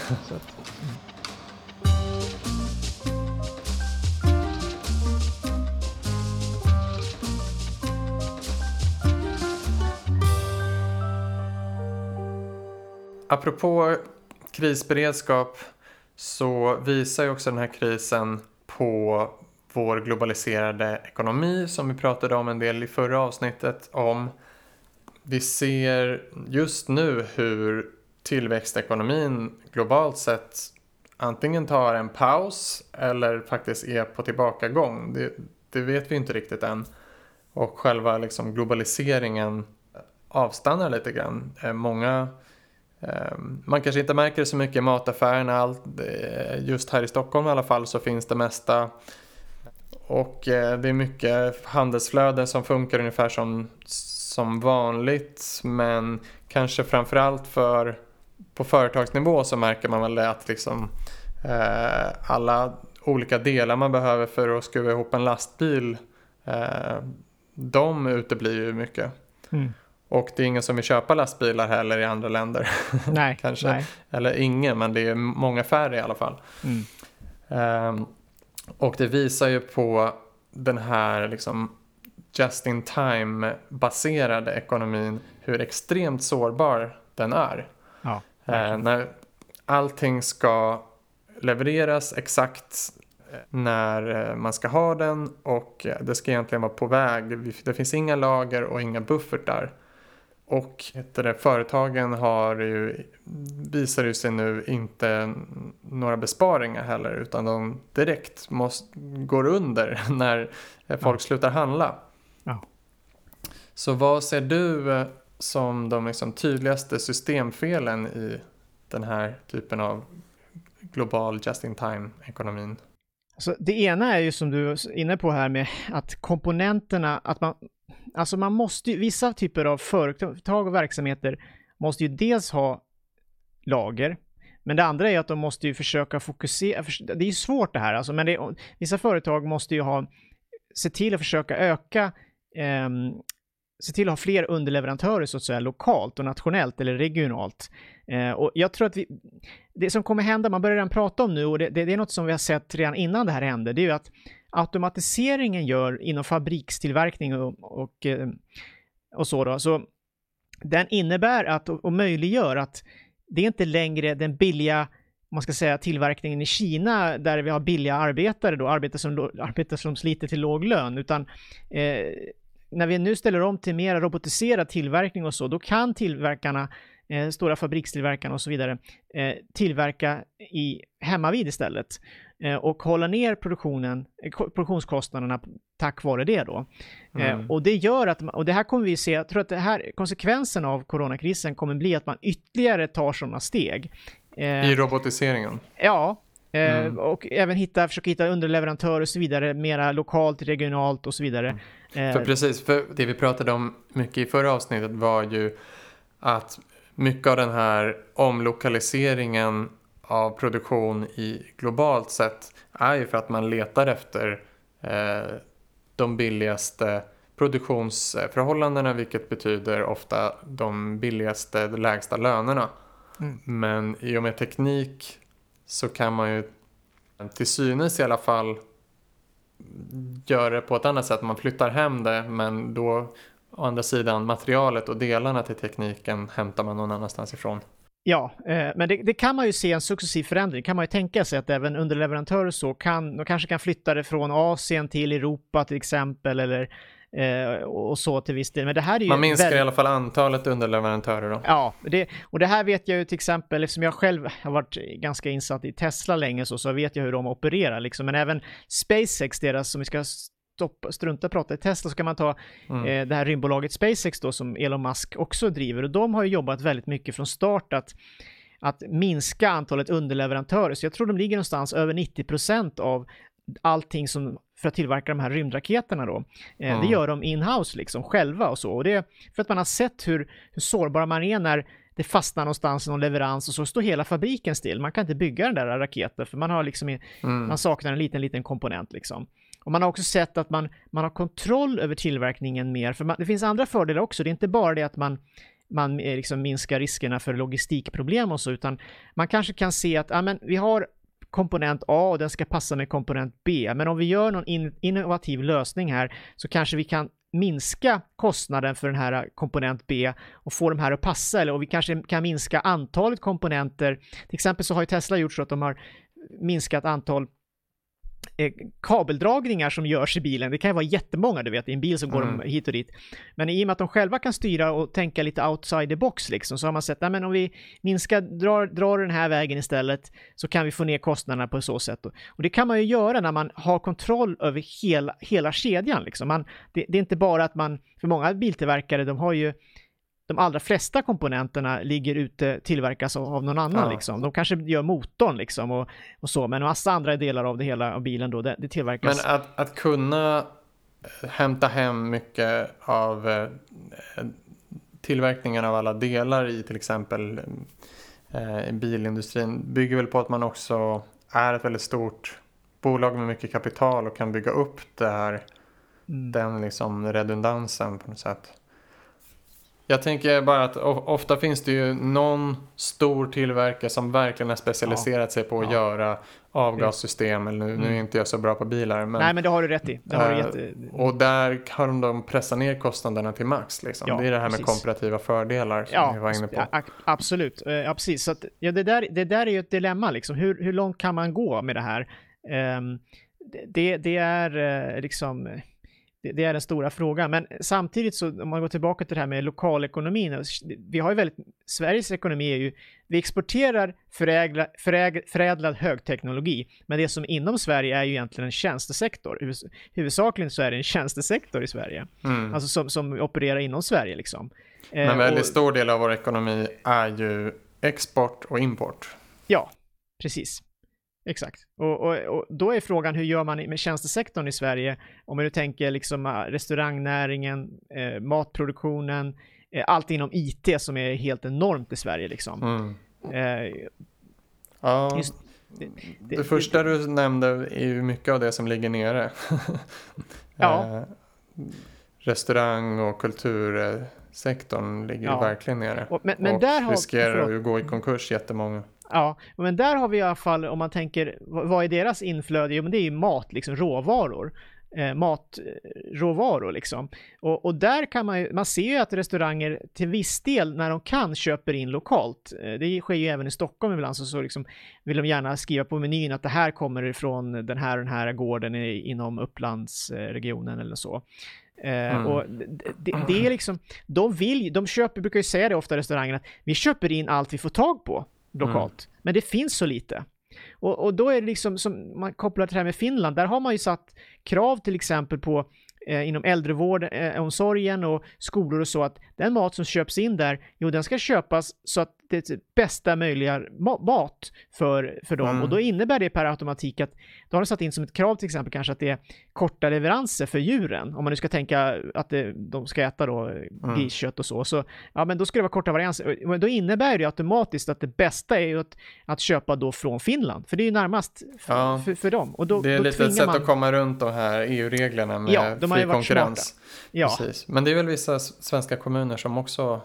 Speaker 2: Att, mm.
Speaker 1: Apropå krisberedskap så visar ju också den här krisen på vår globaliserade ekonomi som vi pratade om en del i förra avsnittet om. Vi ser just nu hur tillväxtekonomin globalt sett antingen tar en paus eller faktiskt är på tillbakagång. Det, det vet vi inte riktigt än. Och själva liksom globaliseringen avstannar lite grann. Eh, många Ehm, man kanske inte märker det så mycket i mataffärerna. Eh, just här i Stockholm i alla fall så finns det mesta. Och eh, det är mycket handelsflöden som funkar ungefär som, som vanligt. Men kanske framförallt för på företagsnivå så märker man väl att liksom eh, alla olika delar man behöver för att skruva ihop en lastbil. Eh, de uteblir ju mycket. Mm. Och det är ingen som vill köpa lastbilar heller i andra länder.
Speaker 2: Nej.
Speaker 1: Kanske.
Speaker 2: Nej.
Speaker 1: Eller ingen, men det är många färre i alla fall. Mm. Um, och det visar ju på den här liksom just in time baserade ekonomin hur extremt sårbar den är. Ja, uh, när allting ska levereras exakt eh, när eh, man ska ha den och det ska egentligen vara på väg. Det finns inga lager och inga buffertar. Och det, företagen har ju, visar ju sig nu inte några besparingar heller utan de direkt måste, går under när folk ja. slutar handla. Ja. Så vad ser du eh, som de liksom tydligaste systemfelen i den här typen av global just-in-time-ekonomin?
Speaker 2: Alltså, det ena är ju som du är inne på här med att komponenterna, att man alltså man måste ju, vissa typer av företag och verksamheter måste ju dels ha lager, Men det andra är att de måste ju försöka fokusera, det är ju svårt det här alltså, men det, vissa företag måste ju ha, se till att försöka öka eh, se till att ha fler underleverantörer så att säga lokalt och nationellt eller regionalt. Eh, och jag tror att vi, det som kommer hända, man börjar redan prata om nu och det, det, det, är något som vi har sett redan innan det här hände, det är ju att automatiseringen gör inom fabrikstillverkning och, och, eh, och så då, så den innebär att, och möjliggör att det är inte längre den billiga man ska säga tillverkningen i Kina där vi har billiga arbetare då, arbetare som, arbetare som sliter till låg lön, utan eh, när vi nu ställer om till mer robotiserad tillverkning och så, då kan tillverkarna, eh, stora fabrikstillverkarna och så vidare, eh, tillverka i hemmavid istället eh, och hålla ner produktionen, eh, produktionskostnaderna tack vare det då. Eh, mm. och det gör att, och det här kommer vi se, jag tror att det här, konsekvensen av coronakrisen kommer bli att man ytterligare tar sådana steg.
Speaker 1: Eh, I robotiseringen?
Speaker 2: Ja, Mm. och även hitta, försöka hitta underleverantörer och så vidare, mera lokalt, regionalt och så vidare. Mm.
Speaker 1: För precis, för det vi pratade om mycket i förra avsnittet var ju att mycket av den här omlokaliseringen av produktion i globalt sett är ju för att man letar efter eh, de billigaste produktionsförhållandena vilket betyder ofta de billigaste, de lägsta lönerna. Mm. Men i och med teknik så kan man ju till synes i alla fall göra det på ett annat sätt. Man flyttar hem det men då å andra sidan materialet och delarna till tekniken hämtar man någon annanstans ifrån.
Speaker 2: Ja, eh, men det, det, kan man ju se en successiv förändring. kan man ju tänka sig att även underleverantörer så kan, de kanske kan flytta det från Asien till Europa till exempel eller och så till viss del. Men det här är
Speaker 1: Man minskar väldigt... i alla fall antalet underleverantörer då.
Speaker 2: Ja, det, och det här vet jag ju till exempel, eftersom jag själv har varit ganska insatt i Tesla länge så, så vet jag hur de opererar liksom. Men även SpaceX, deras, som vi ska stoppa, strunta prata i Tesla, så kan man ta mm. eh, det här rymdbolaget SpaceX då som Elon Musk också driver. Och de har ju jobbat väldigt mycket från start att att minska antalet underleverantörer. Så jag tror de ligger någonstans över 90% av allting som för att tillverka de här rymdraketerna då. Mm. Det gör de in-house liksom själva och så. Och det är för att man har sett hur, hur sårbara man är när det fastnar någonstans i någon leverans och så står hela fabriken still. Man kan inte bygga den där raketen för man har liksom, mm. man saknar en liten, liten komponent liksom. Och man har också sett att man, man har kontroll över tillverkningen mer, för man, det finns andra fördelar också. Det är inte bara det att man man eh, liksom minskar riskerna för logistikproblem och så, utan man kanske kan se att ja, men vi har komponent A och den ska passa med komponent B. Men om vi gör någon in innovativ lösning här så kanske vi kan minska kostnaden för den här komponent B och få de här att passa eller och vi kanske kan minska antalet komponenter. Till exempel så har ju Tesla gjort så att de har minskat antal kabeldragningar som görs i bilen. Det kan ju vara jättemånga, du vet, i en bil som går mm. hit och dit. Men i och med att de själva kan styra och tänka lite outside the box liksom, så har man sett, nej men om vi minskar, drar, drar den här vägen istället, så kan vi få ner kostnaderna på så sätt. Och det kan man ju göra när man har kontroll över hela, hela kedjan liksom. Man, det, det är inte bara att man, för många biltillverkare, de har ju de allra flesta komponenterna ligger ute, tillverkas av någon annan ja. liksom. De kanske gör motorn liksom och, och så, men en massa andra delar av det hela av bilen då, det, det tillverkas.
Speaker 1: Men att, att kunna eh, hämta hem mycket av eh, tillverkningen av alla delar i till exempel eh, bilindustrin bygger väl på att man också är ett väldigt stort bolag med mycket kapital och kan bygga upp det här, mm. den liksom redundansen på något sätt. Jag tänker bara att ofta finns det ju någon stor tillverkare som verkligen har specialiserat ja. sig på att ja. göra avgassystem. Eller nu, mm. nu är inte jag så bra på bilar.
Speaker 2: Men, Nej, men det har du rätt i. Det har du jätte...
Speaker 1: Och där kan de pressa ner kostnaderna till max. Liksom. Ja, det är det här precis. med komparativa fördelar som ja, vi var inne på.
Speaker 2: Ja, absolut, ja, precis. Så att, ja, det, där, det där är ju ett dilemma. Liksom. Hur, hur långt kan man gå med det här? Um, det, det är uh, liksom det, är den stora frågan. Men samtidigt så om man går tillbaka till det här med lokalekonomin. Vi har ju väldigt, Sveriges ekonomi är ju, vi exporterar förägla, föräg, förädlad högteknologi. Men det som inom Sverige är ju egentligen en tjänstesektor. Huvudsakligen så är det en tjänstesektor i Sverige. Mm. Alltså som, som opererar inom Sverige liksom.
Speaker 1: Men en väldigt och, stor del av vår ekonomi är ju export och import.
Speaker 2: Ja, precis. Exakt. Och, och, och, då är frågan hur gör man med tjänstesektorn i Sverige? Om man nu tänker liksom ah, restaurangnäringen, eh, matproduktionen, eh, allt inom IT som är helt enormt i Sverige liksom. Mm. Eh,
Speaker 1: Ja, Just, det, det, det, första du nämnde är ju mycket av det som ligger nere. ja. Eh, restaurang och kultursektorn ligger ja. verkligen nere. Och, men, men och riskerar har, att gå i konkurs jättemånga.
Speaker 2: Ja, men där har vi i alla fall, om man tänker, vad är deras inflöde? Jo, men det är ju mat, liksom råvaror eh, matråvaror liksom. Och, och, där kan man ju, man ser ju att restauranger till viss del när de kan köper in lokalt. Eh, det sker ju även i Stockholm ibland så, så liksom vill de gärna skriva på menyn att det här kommer ifrån den här och den här gården i, inom Upplandsregionen eller så. Eh, mm. och det, det, är liksom, de vill, de köper, brukar ju säga det ofta restaurangerna, att vi köper in allt vi får tag på lokalt. Mm. Men det finns så lite. Och, och då är det liksom, som man kopplar till det här med Finland, där har man ju satt krav till exempel på eh, inom äldrevården, eh, och skolor och så, att den mat som köps in där, jo den ska köpas så att det är bästa möjliga mat för, för dem. Mm. Och då innebär det per automatik att då har de satt in som ett krav till exempel kanske att det är korta leveranser för djuren. Om man nu ska tänka att det, de ska äta då mm. griskött och så. Så ja, men då ska det vara korta varianser. Men då innebär det automatiskt att det bästa är ju att, att köpa då från Finland. För det är ju närmast ja. för, för dem. Och då,
Speaker 1: det är
Speaker 2: då
Speaker 1: lite ett sätt man... att komma runt de här EU-reglerna med ja, de fri konkurrens. Ja. Precis. Men det är väl vissa svenska kommuner som också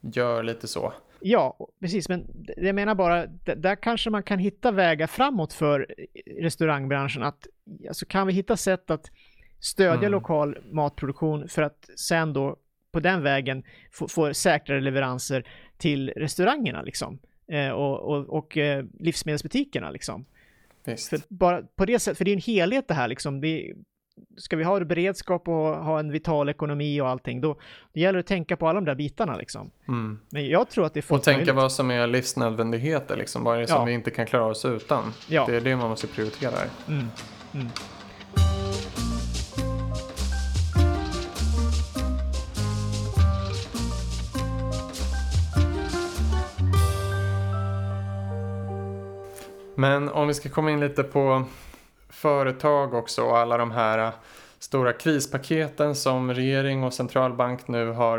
Speaker 1: gör lite så.
Speaker 2: Ja, precis, men jag menar bara, där kanske man kan hitta vägar framåt för restaurangbranschen. Att, alltså kan vi hitta sätt att stödja mm. lokal matproduktion för att sen då på den vägen få, få säkrare leveranser till restaurangerna liksom. Eh, och, och, och eh, livsmedelsbutikerna liksom. Visst. För, bara på det sättet, för det är en helhet det här liksom. Det, ska vi ha beredskap och ha en vital ekonomi och allting, då det gäller att tänka på alla de där bitarna liksom. Mm. Men jag tror att det
Speaker 1: är Och tänka möjligt. vad som är livsnödvändigheter liksom, vad är det som ja. vi inte kan klara oss utan? Ja. Det är det man måste prioritera. Mm. Mm. Men om vi ska komma in lite på företag också och alla de här äh, stora krispaketen som regering och centralbank nu har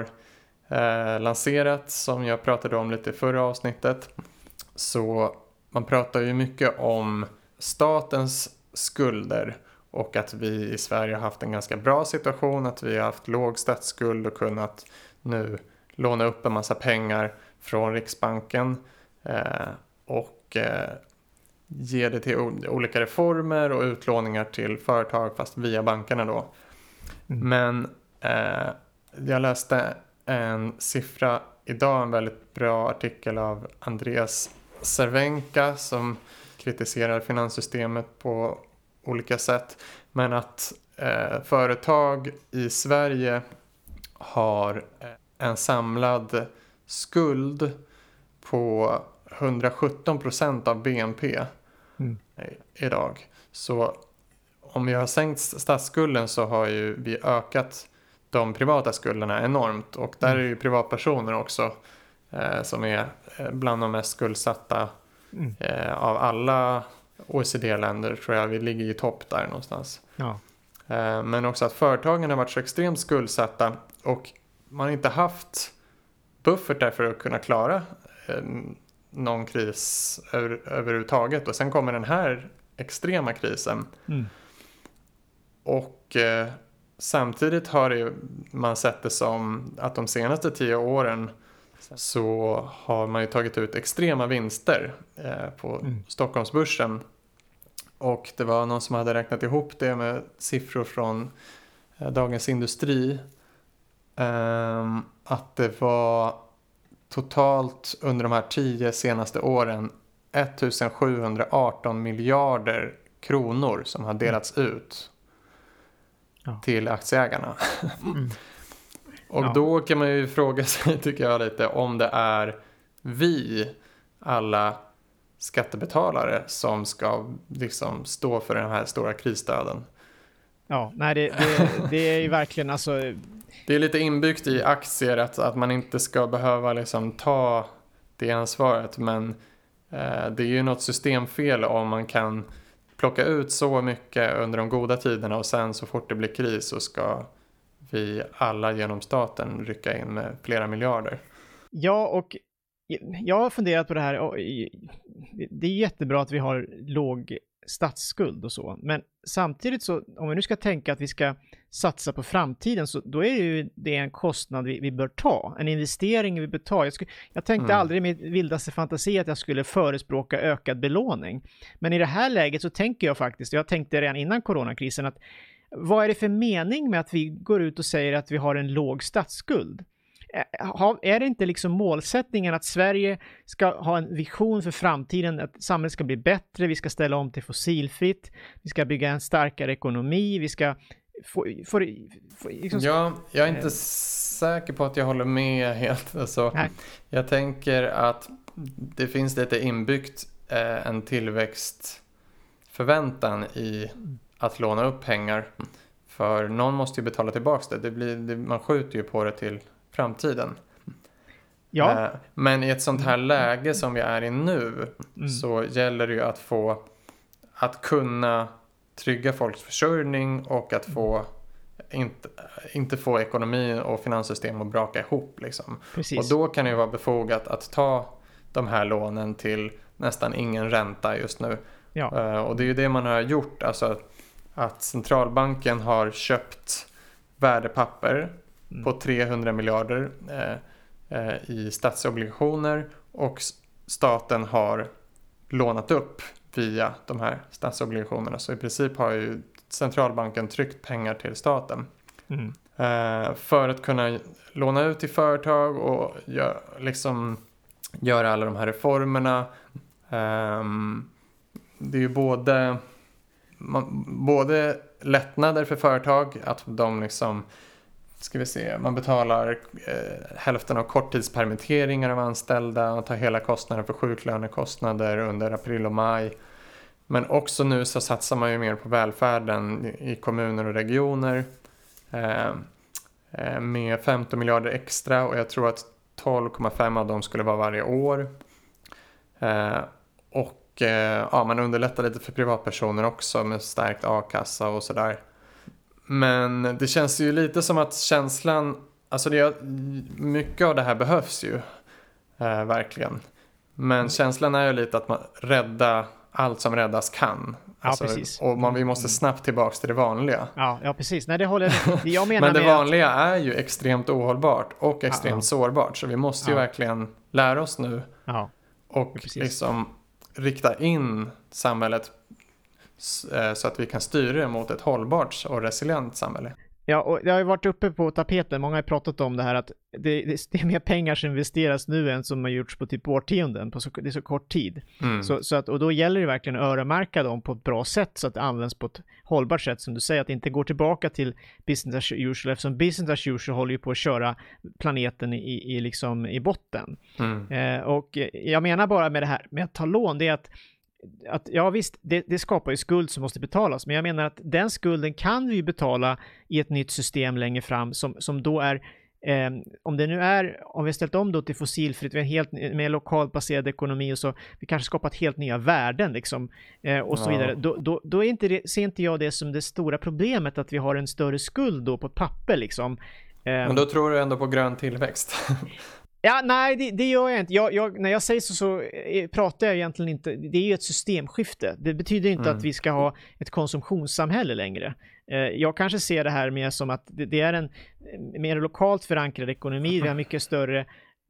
Speaker 1: eh, lanserat som jag pratade om lite i förra avsnittet. Så man pratar ju mycket om statens skulder och att vi i Sverige har haft en ganska bra situation, att vi har haft låg statsskuld och kunnat nu låna upp en massa pengar från Riksbanken. Eh, och eh, ge det till olika reformer och utlåningar till företag fast via bankerna då. Mm. Men eh, jag läste en siffra idag, en väldigt bra artikel av Andreas Cervenka som kritiserar finanssystemet på olika sätt. Men att eh, företag i Sverige har eh, en samlad skuld på 117 procent av BNP mm. idag. Så om vi har sänkt statsskulden så har ju vi ökat de privata skulderna enormt och där mm. är ju privatpersoner också eh, som är eh, bland de mest skuldsatta mm. eh, av alla OECD-länder tror jag vi ligger i topp där någonstans. Ja. Eh, men också att företagen har varit så extremt skuldsatta och man har inte haft buffertar för att kunna klara eh, någon kris över, överhuvudtaget och sen kommer den här extrema krisen. Mm. Och eh, samtidigt har det, man sett det som att de senaste tio åren så har man ju tagit ut extrema vinster eh, på mm. Stockholmsbörsen. Och det var någon som hade räknat ihop det med siffror från eh, Dagens Industri. Eh, att det var totalt under de här tio senaste åren 1718 miljarder kronor som har delats mm. ut ja. till aktieägarna. Mm. Och ja. då kan man ju fråga sig, tycker jag lite, om det är vi, alla skattebetalare, som ska liksom stå för den här stora krisstöden.
Speaker 2: Ja, nej det, det, det är ju verkligen alltså
Speaker 1: det är lite inbyggt i aktier att, att man inte ska behöva liksom ta det ansvaret men eh, det är ju något systemfel om man kan plocka ut så mycket under de goda tiderna och sen så fort det blir kris så ska vi alla genom staten rycka in med flera miljarder.
Speaker 2: Ja, och jag har funderat på det här det är jättebra att vi har låg statsskuld och så. Men samtidigt så, om vi nu ska tänka att vi ska satsa på framtiden, så då är ju det en kostnad vi, vi bör ta. En investering vi bör ta. Jag, skulle, jag tänkte mm. aldrig i min vildaste fantasi att jag skulle förespråka ökad belåning. Men i det här läget så tänker jag faktiskt, jag tänkte redan innan coronakrisen, att vad är det för mening med att vi går ut och säger att vi har en låg statsskuld? är det inte liksom målsättningen att Sverige ska ha en vision för framtiden, att samhället ska bli bättre, vi ska ställa om till fossilfritt, vi ska bygga en starkare ekonomi, vi ska få... få,
Speaker 1: få liksom, ja, jag är inte äh, säker på att jag håller med helt. Alltså, jag tänker att det finns lite inbyggt eh, en tillväxtförväntan i att låna upp pengar. För någon måste ju betala tillbaka det. det, blir, det man skjuter ju på det till framtiden. Ja. Eh, men i ett sånt här läge som vi är i nu mm. så gäller det ju att få att kunna trygga folks försörjning och att få inte, inte få ekonomi och finanssystem att braka ihop. Liksom. Och då kan det vara befogat att ta de här lånen till nästan ingen ränta just nu. Ja. Uh, och det är ju det man har gjort, alltså att centralbanken har köpt värdepapper mm. på 300 miljarder eh, eh, i statsobligationer och staten har lånat upp via de här statsobligationerna. Så i princip har ju centralbanken tryckt pengar till staten. Mm. Eh, för att kunna låna ut till företag och gör, liksom göra alla de här reformerna. Um, det är ju både, både lättnader för företag, att de liksom ska vi se, man betalar eh, hälften av korttidspermitteringar av anställda och tar hela kostnaden för sjuklönekostnader under april och maj. Men också nu så satsar man ju mer på välfärden i kommuner och regioner eh, eh med 15 miljarder extra och jag tror att 12,5 av dem skulle vara varje år. Eh, och eh, ja, man underlättar lite för privatpersoner också med stärkt a-kassa och sådär. Men det känns ju lite som att känslan, alltså det, mycket av det här behövs ju. Eh, verkligen. Men mm. känslan är ju lite att man rädda allt som räddas kan.
Speaker 2: Alltså, ja, precis.
Speaker 1: Och man, vi måste mm. snabbt tillbaka till det vanliga.
Speaker 2: Ja, ja precis. Nej, det håller jag
Speaker 1: menar Men det vanliga att... är ju extremt ohållbart och extremt ja, ja. sårbart. Så vi måste ju verkligen lära oss nu. Och liksom rikta in samhället så att vi kan styra det mot ett hållbart och resilient samhälle.
Speaker 2: Ja, och det har ju varit uppe på tapeten, många har pratat om det här att det, det, det är mer pengar som investeras nu än som har gjorts på typ årtionden, på så, det är så kort tid. Mm. Så, så, att, och då gäller det verkligen att öronmärka dem på ett bra sätt så att det används på ett hållbart sätt, som du säger, att det inte går tillbaka till business as usual, eftersom business as usual håller ju på att köra planeten i, i, liksom, i botten. Mm. Eh, och jag menar bara med det här med att ta lån, det är att att ja visst, det, det, skapar ju skuld som måste betalas, men jag menar att den skulden kan vi betala i ett nytt system längre fram som, som då är eh, om det nu är, om vi har ställt om då till fossilfritt, vi har helt mer lokalt baserad ekonomi och så, vi kanske skapat helt nya värden liksom eh, och så ja. vidare. Då, då, då är inte det, ser inte jag det som det stora problemet att vi har en större skuld då på ett papper liksom.
Speaker 1: Eh, Men då tror du ändå på grön tillväxt?
Speaker 2: Ja, nej, det, det, gör jag inte. Jag, jag, när jag säger så, så eh, pratar jag egentligen inte. Det är ju ett systemskifte. Det betyder inte mm. att vi ska ha ett konsumtionssamhälle längre. Eh, jag kanske ser det här mer som att det, är en eh, mer lokalt förankrad ekonomi. Vi har mycket större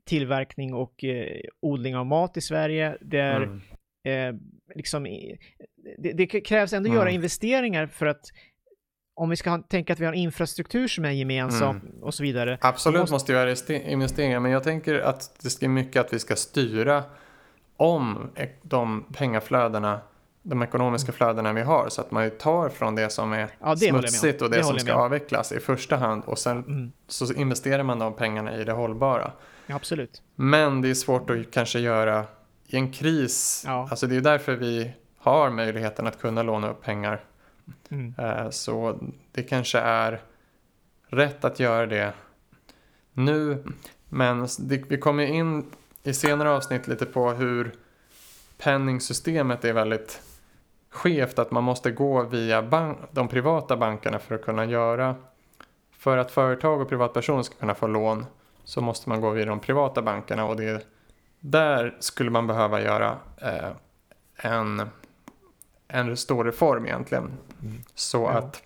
Speaker 2: tillverkning och eh, odling av mat i Sverige. Det är mm. eh, liksom, det, det, krävs ändå mm. göra investeringar för att om vi ska tänka att vi har en infrastruktur som är gemensam mm. och så vidare.
Speaker 1: Absolut måste... måste vi göra investeringar, men jag tänker att det är mycket att vi ska styra om de pengaflödena, de ekonomiska mm. flödena vi har, så att man tar från det som är ja, det smutsigt och det, det som ska avvecklas i första hand och sen mm. så investerar man de pengarna i det hållbara.
Speaker 2: Ja, absolut.
Speaker 1: Men det är svårt att kanske göra i en kris, ja. alltså det är därför vi har möjligheten att kunna låna upp pengar Mm. Eh, så det kanske är rätt att göra det nu. Men vi kommer in i senare avsnitt lite på hur penningsystemet är väldigt skevt. Att man måste gå via bank, de privata bankerna för att kunna göra. För att företag och privatpersoner ska kunna få lån så måste man gå via de privata bankerna och det där skulle man behöva göra eh, en, en stor reform egentligen. Mm. Så ja. att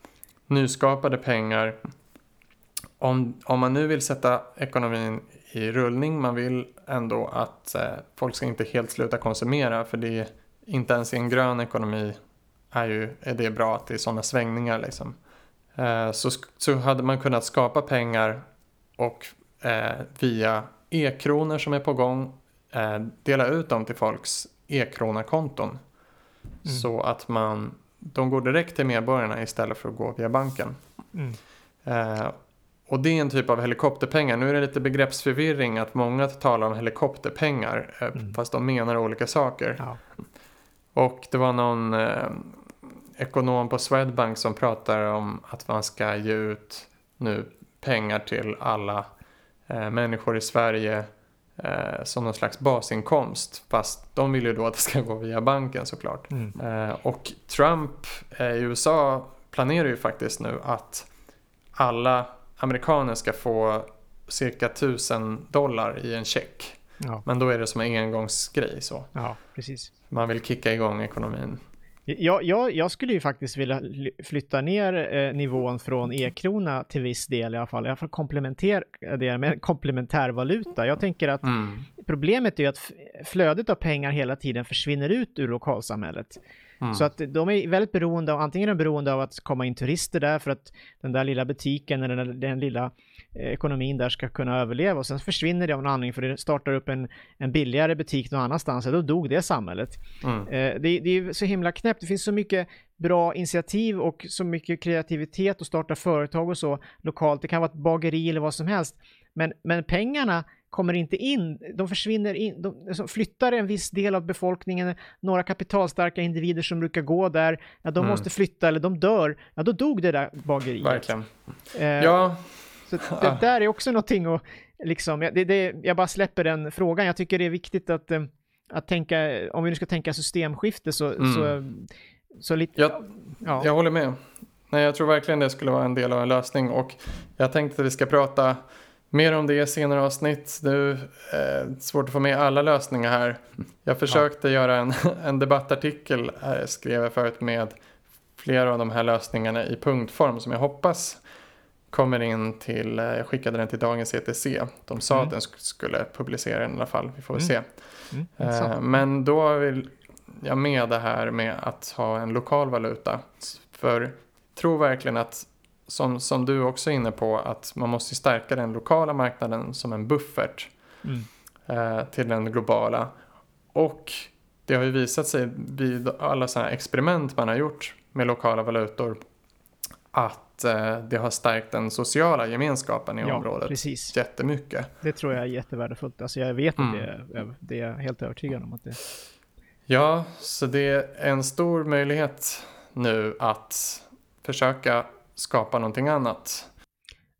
Speaker 1: nyskapade pengar, om, om man nu vill sätta ekonomin i rullning, man vill ändå att eh, folk ska inte helt sluta konsumera för det är inte ens i en grön ekonomi är, ju, är det bra att det är sådana svängningar liksom. Eh, så, så hade man kunnat skapa pengar och eh, via e-kronor som är på gång eh, dela ut dem till folks e-kronakonton. Mm. Så att man, de går direkt till medborgarna istället för att gå via banken. Mm. Eh, och det är en typ av helikopterpengar. Nu är det lite begreppsförvirring att många talar om helikopterpengar eh, mm. fast de menar olika saker. Ja. Och det var någon eh, ekonom på Swedbank som pratar om att man ska ge ut nu pengar till alla eh, människor i Sverige eh, som någon slags basinkomst. Fast de vill ju då att det ska gå via banken såklart. Mm. Eh, och Trump eh, i USA planerar ju faktiskt nu att alla amerikaner ska få cirka 1000 dollar i en check. Ja. Men då är det som en engångsgrej så.
Speaker 2: Ja, precis.
Speaker 1: Man vill kicka igång ekonomin.
Speaker 2: Jag, jag, jag, skulle ju faktiskt vilja flytta ner eh, nivån från e-krona till viss del i alla fall. I alla fall komplementera det med komplementärvaluta. Jag tänker att mm. problemet är ju att flödet av pengar hela tiden försvinner ut ur lokalsamhället. Mm. Så att de är väldigt beroende av, antingen är de beroende av att komma in turister där för att den där lilla butiken eller den, den lilla eh, ekonomin där ska kunna överleva och sen försvinner det av någon anledning för det startar upp en, en billigare butik någon annanstans och då dog det samhället. Mm. Eh, det, det är så himla knäppt, det finns så mycket bra initiativ och så mycket kreativitet att starta företag och så lokalt. Det kan vara ett bageri eller vad som helst. Men, men pengarna kommer inte in, de försvinner in, de alltså flyttar en viss del av befolkningen, några kapitalstarka individer som brukar gå där, ja de mm. måste flytta eller de dör, ja då dog det där bageriet.
Speaker 1: Verkligen. Eh, ja.
Speaker 2: Så det där är också någonting att, liksom, det, det, jag bara släpper den frågan, jag tycker det är viktigt att, eh, att tänka, om vi nu ska tänka systemskifte så, mm. så, så lite,
Speaker 1: jag, ja. jag håller med. Nej, jag tror verkligen det skulle vara en del av en lösning och jag tänkte att vi ska prata Mer om det i senare avsnitt. Det är eh, svårt att få med alla lösningar här. Jag försökte ja. göra en, en debattartikel, eh, skrev jag förut, med flera av de här lösningarna i punktform som jag hoppas kommer in till, eh, jag skickade den till dagens ETC. De sa mm. att den skulle publicera den i alla fall, vi får väl mm. se. Mm. Eh, men då vill jag med det här med att ha en lokal valuta. För jag tror verkligen att som, som du också är inne på, att man måste stärka den lokala marknaden som en buffert mm. eh, till den globala. Och det har ju visat sig vid alla sådana experiment man har gjort med lokala valutor att eh, det har stärkt den sociala gemenskapen i ja, området precis. jättemycket.
Speaker 2: Det tror jag är jättevärdefullt. Alltså jag vet mm. det är, det är helt övertygad om att det
Speaker 1: Ja, så det är en stor möjlighet nu att försöka skapa någonting annat.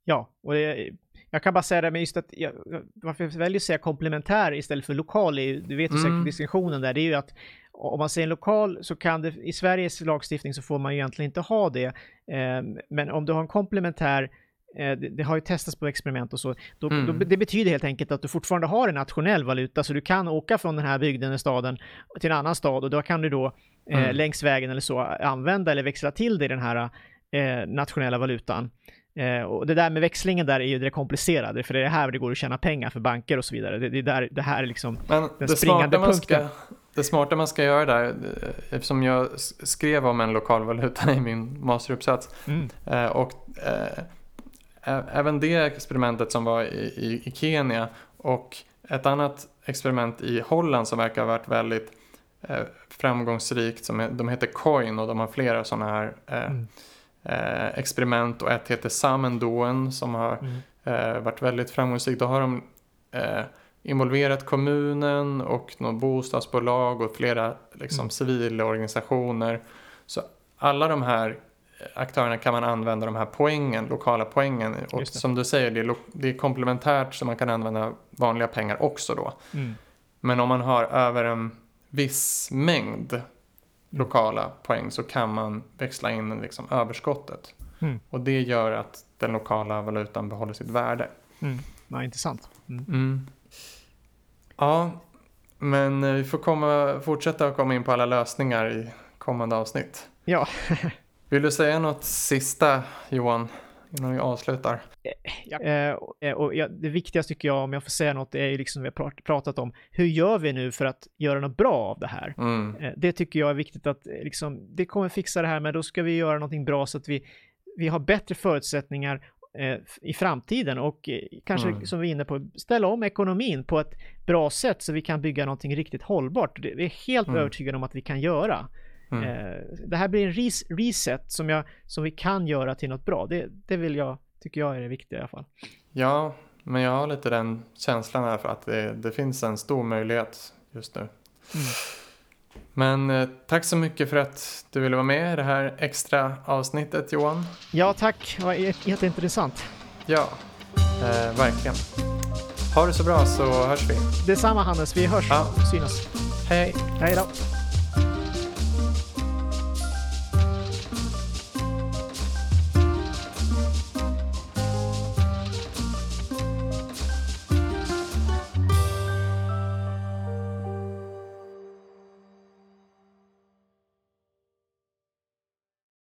Speaker 2: Ja, och det, jag kan bara säga det, men just att jag, varför jag väljer att säga komplementär istället för lokal, du vet ju mm. säkert distinktionen där, det är ju att om man säger lokal så kan det, i Sveriges lagstiftning så får man ju egentligen inte ha det, eh, men om du har en komplementär eh, det, har ju testats på experiment och så. Då, mm. då, det betyder helt enkelt att du fortfarande har en nationell valuta, så du kan åka från den här bygden, eller staden, till en annan stad och då kan du då eh, mm. längs vägen eller så använda eller växla till dig den här eh, nationella valutan. Eh, och det där med växlingen där är ju det komplicerade, för det är här det går att tjäna pengar för banker och så vidare. Det, det, där, det här är liksom Men den springande punkten. Ska,
Speaker 1: det smarta man ska göra där, eh, eftersom jag skrev om en lokal valuta i min masteruppsats, mm. eh, och eh, även det experimentet som var i, i, i, Kenya och ett annat experiment i Holland som verkar ha varit väldigt eh, framgångsrikt, som de heter Coin och de har flera sådana här eh, mm experiment och ett heter Samendoen som har mm. eh, varit väldigt framgångsrikt. Då har de eh, involverat kommunen och något bostadsbolag och flera liksom, mm. civilorganisationer. Så alla de här aktörerna kan man använda de här poängen, lokala poängen. Och som du säger, det är, det är komplementärt så man kan använda vanliga pengar också då. Mm. Men om man har över en viss mängd lokala poäng så kan man växla in liksom överskottet. Mm. Och det gör att den lokala valutan behåller sitt värde.
Speaker 2: Mm. Ja, intressant.
Speaker 1: Mm. mm. Ja, Men eh, vi får komma, fortsätta att komma in på alla lösningar i kommande avsnitt.
Speaker 2: Ja.
Speaker 1: Vill du säga något sista Johan? Innan vi avslutar.
Speaker 2: Ja, eh, och ja, det viktigaste tycker jag, om jag får säga något, är ju liksom vi har pratat om. Hur gör vi nu för att göra något bra av det här? Mm. Eh, det tycker jag är viktigt att liksom, det kommer fixa det här, men då ska vi göra någonting bra så att vi, vi har bättre förutsättningar eh, i framtiden och eh, kanske mm. som vi är inne på, ställa om ekonomin på ett bra sätt så vi kan bygga någonting riktigt hållbart. Det, är helt mm. övertygade om att vi kan göra. Mm. Eh, det här blir en res reset som, jag, som vi kan göra till något bra. Det, det vill jag, tycker jag är det viktiga i alla fall.
Speaker 1: Ja, men jag har lite den känslan här för att det, det finns en stor möjlighet just nu. Mm. Men eh, tack så mycket för att du ville vara med i det här extra avsnittet Johan.
Speaker 2: Ja, tack. Det var jätteintressant.
Speaker 1: Ja, eh, verkligen. Ha det så bra så hörs vi.
Speaker 2: Detsamma Hannes, vi hörs
Speaker 1: ja.
Speaker 2: synas.
Speaker 1: Hej.
Speaker 2: Hej då.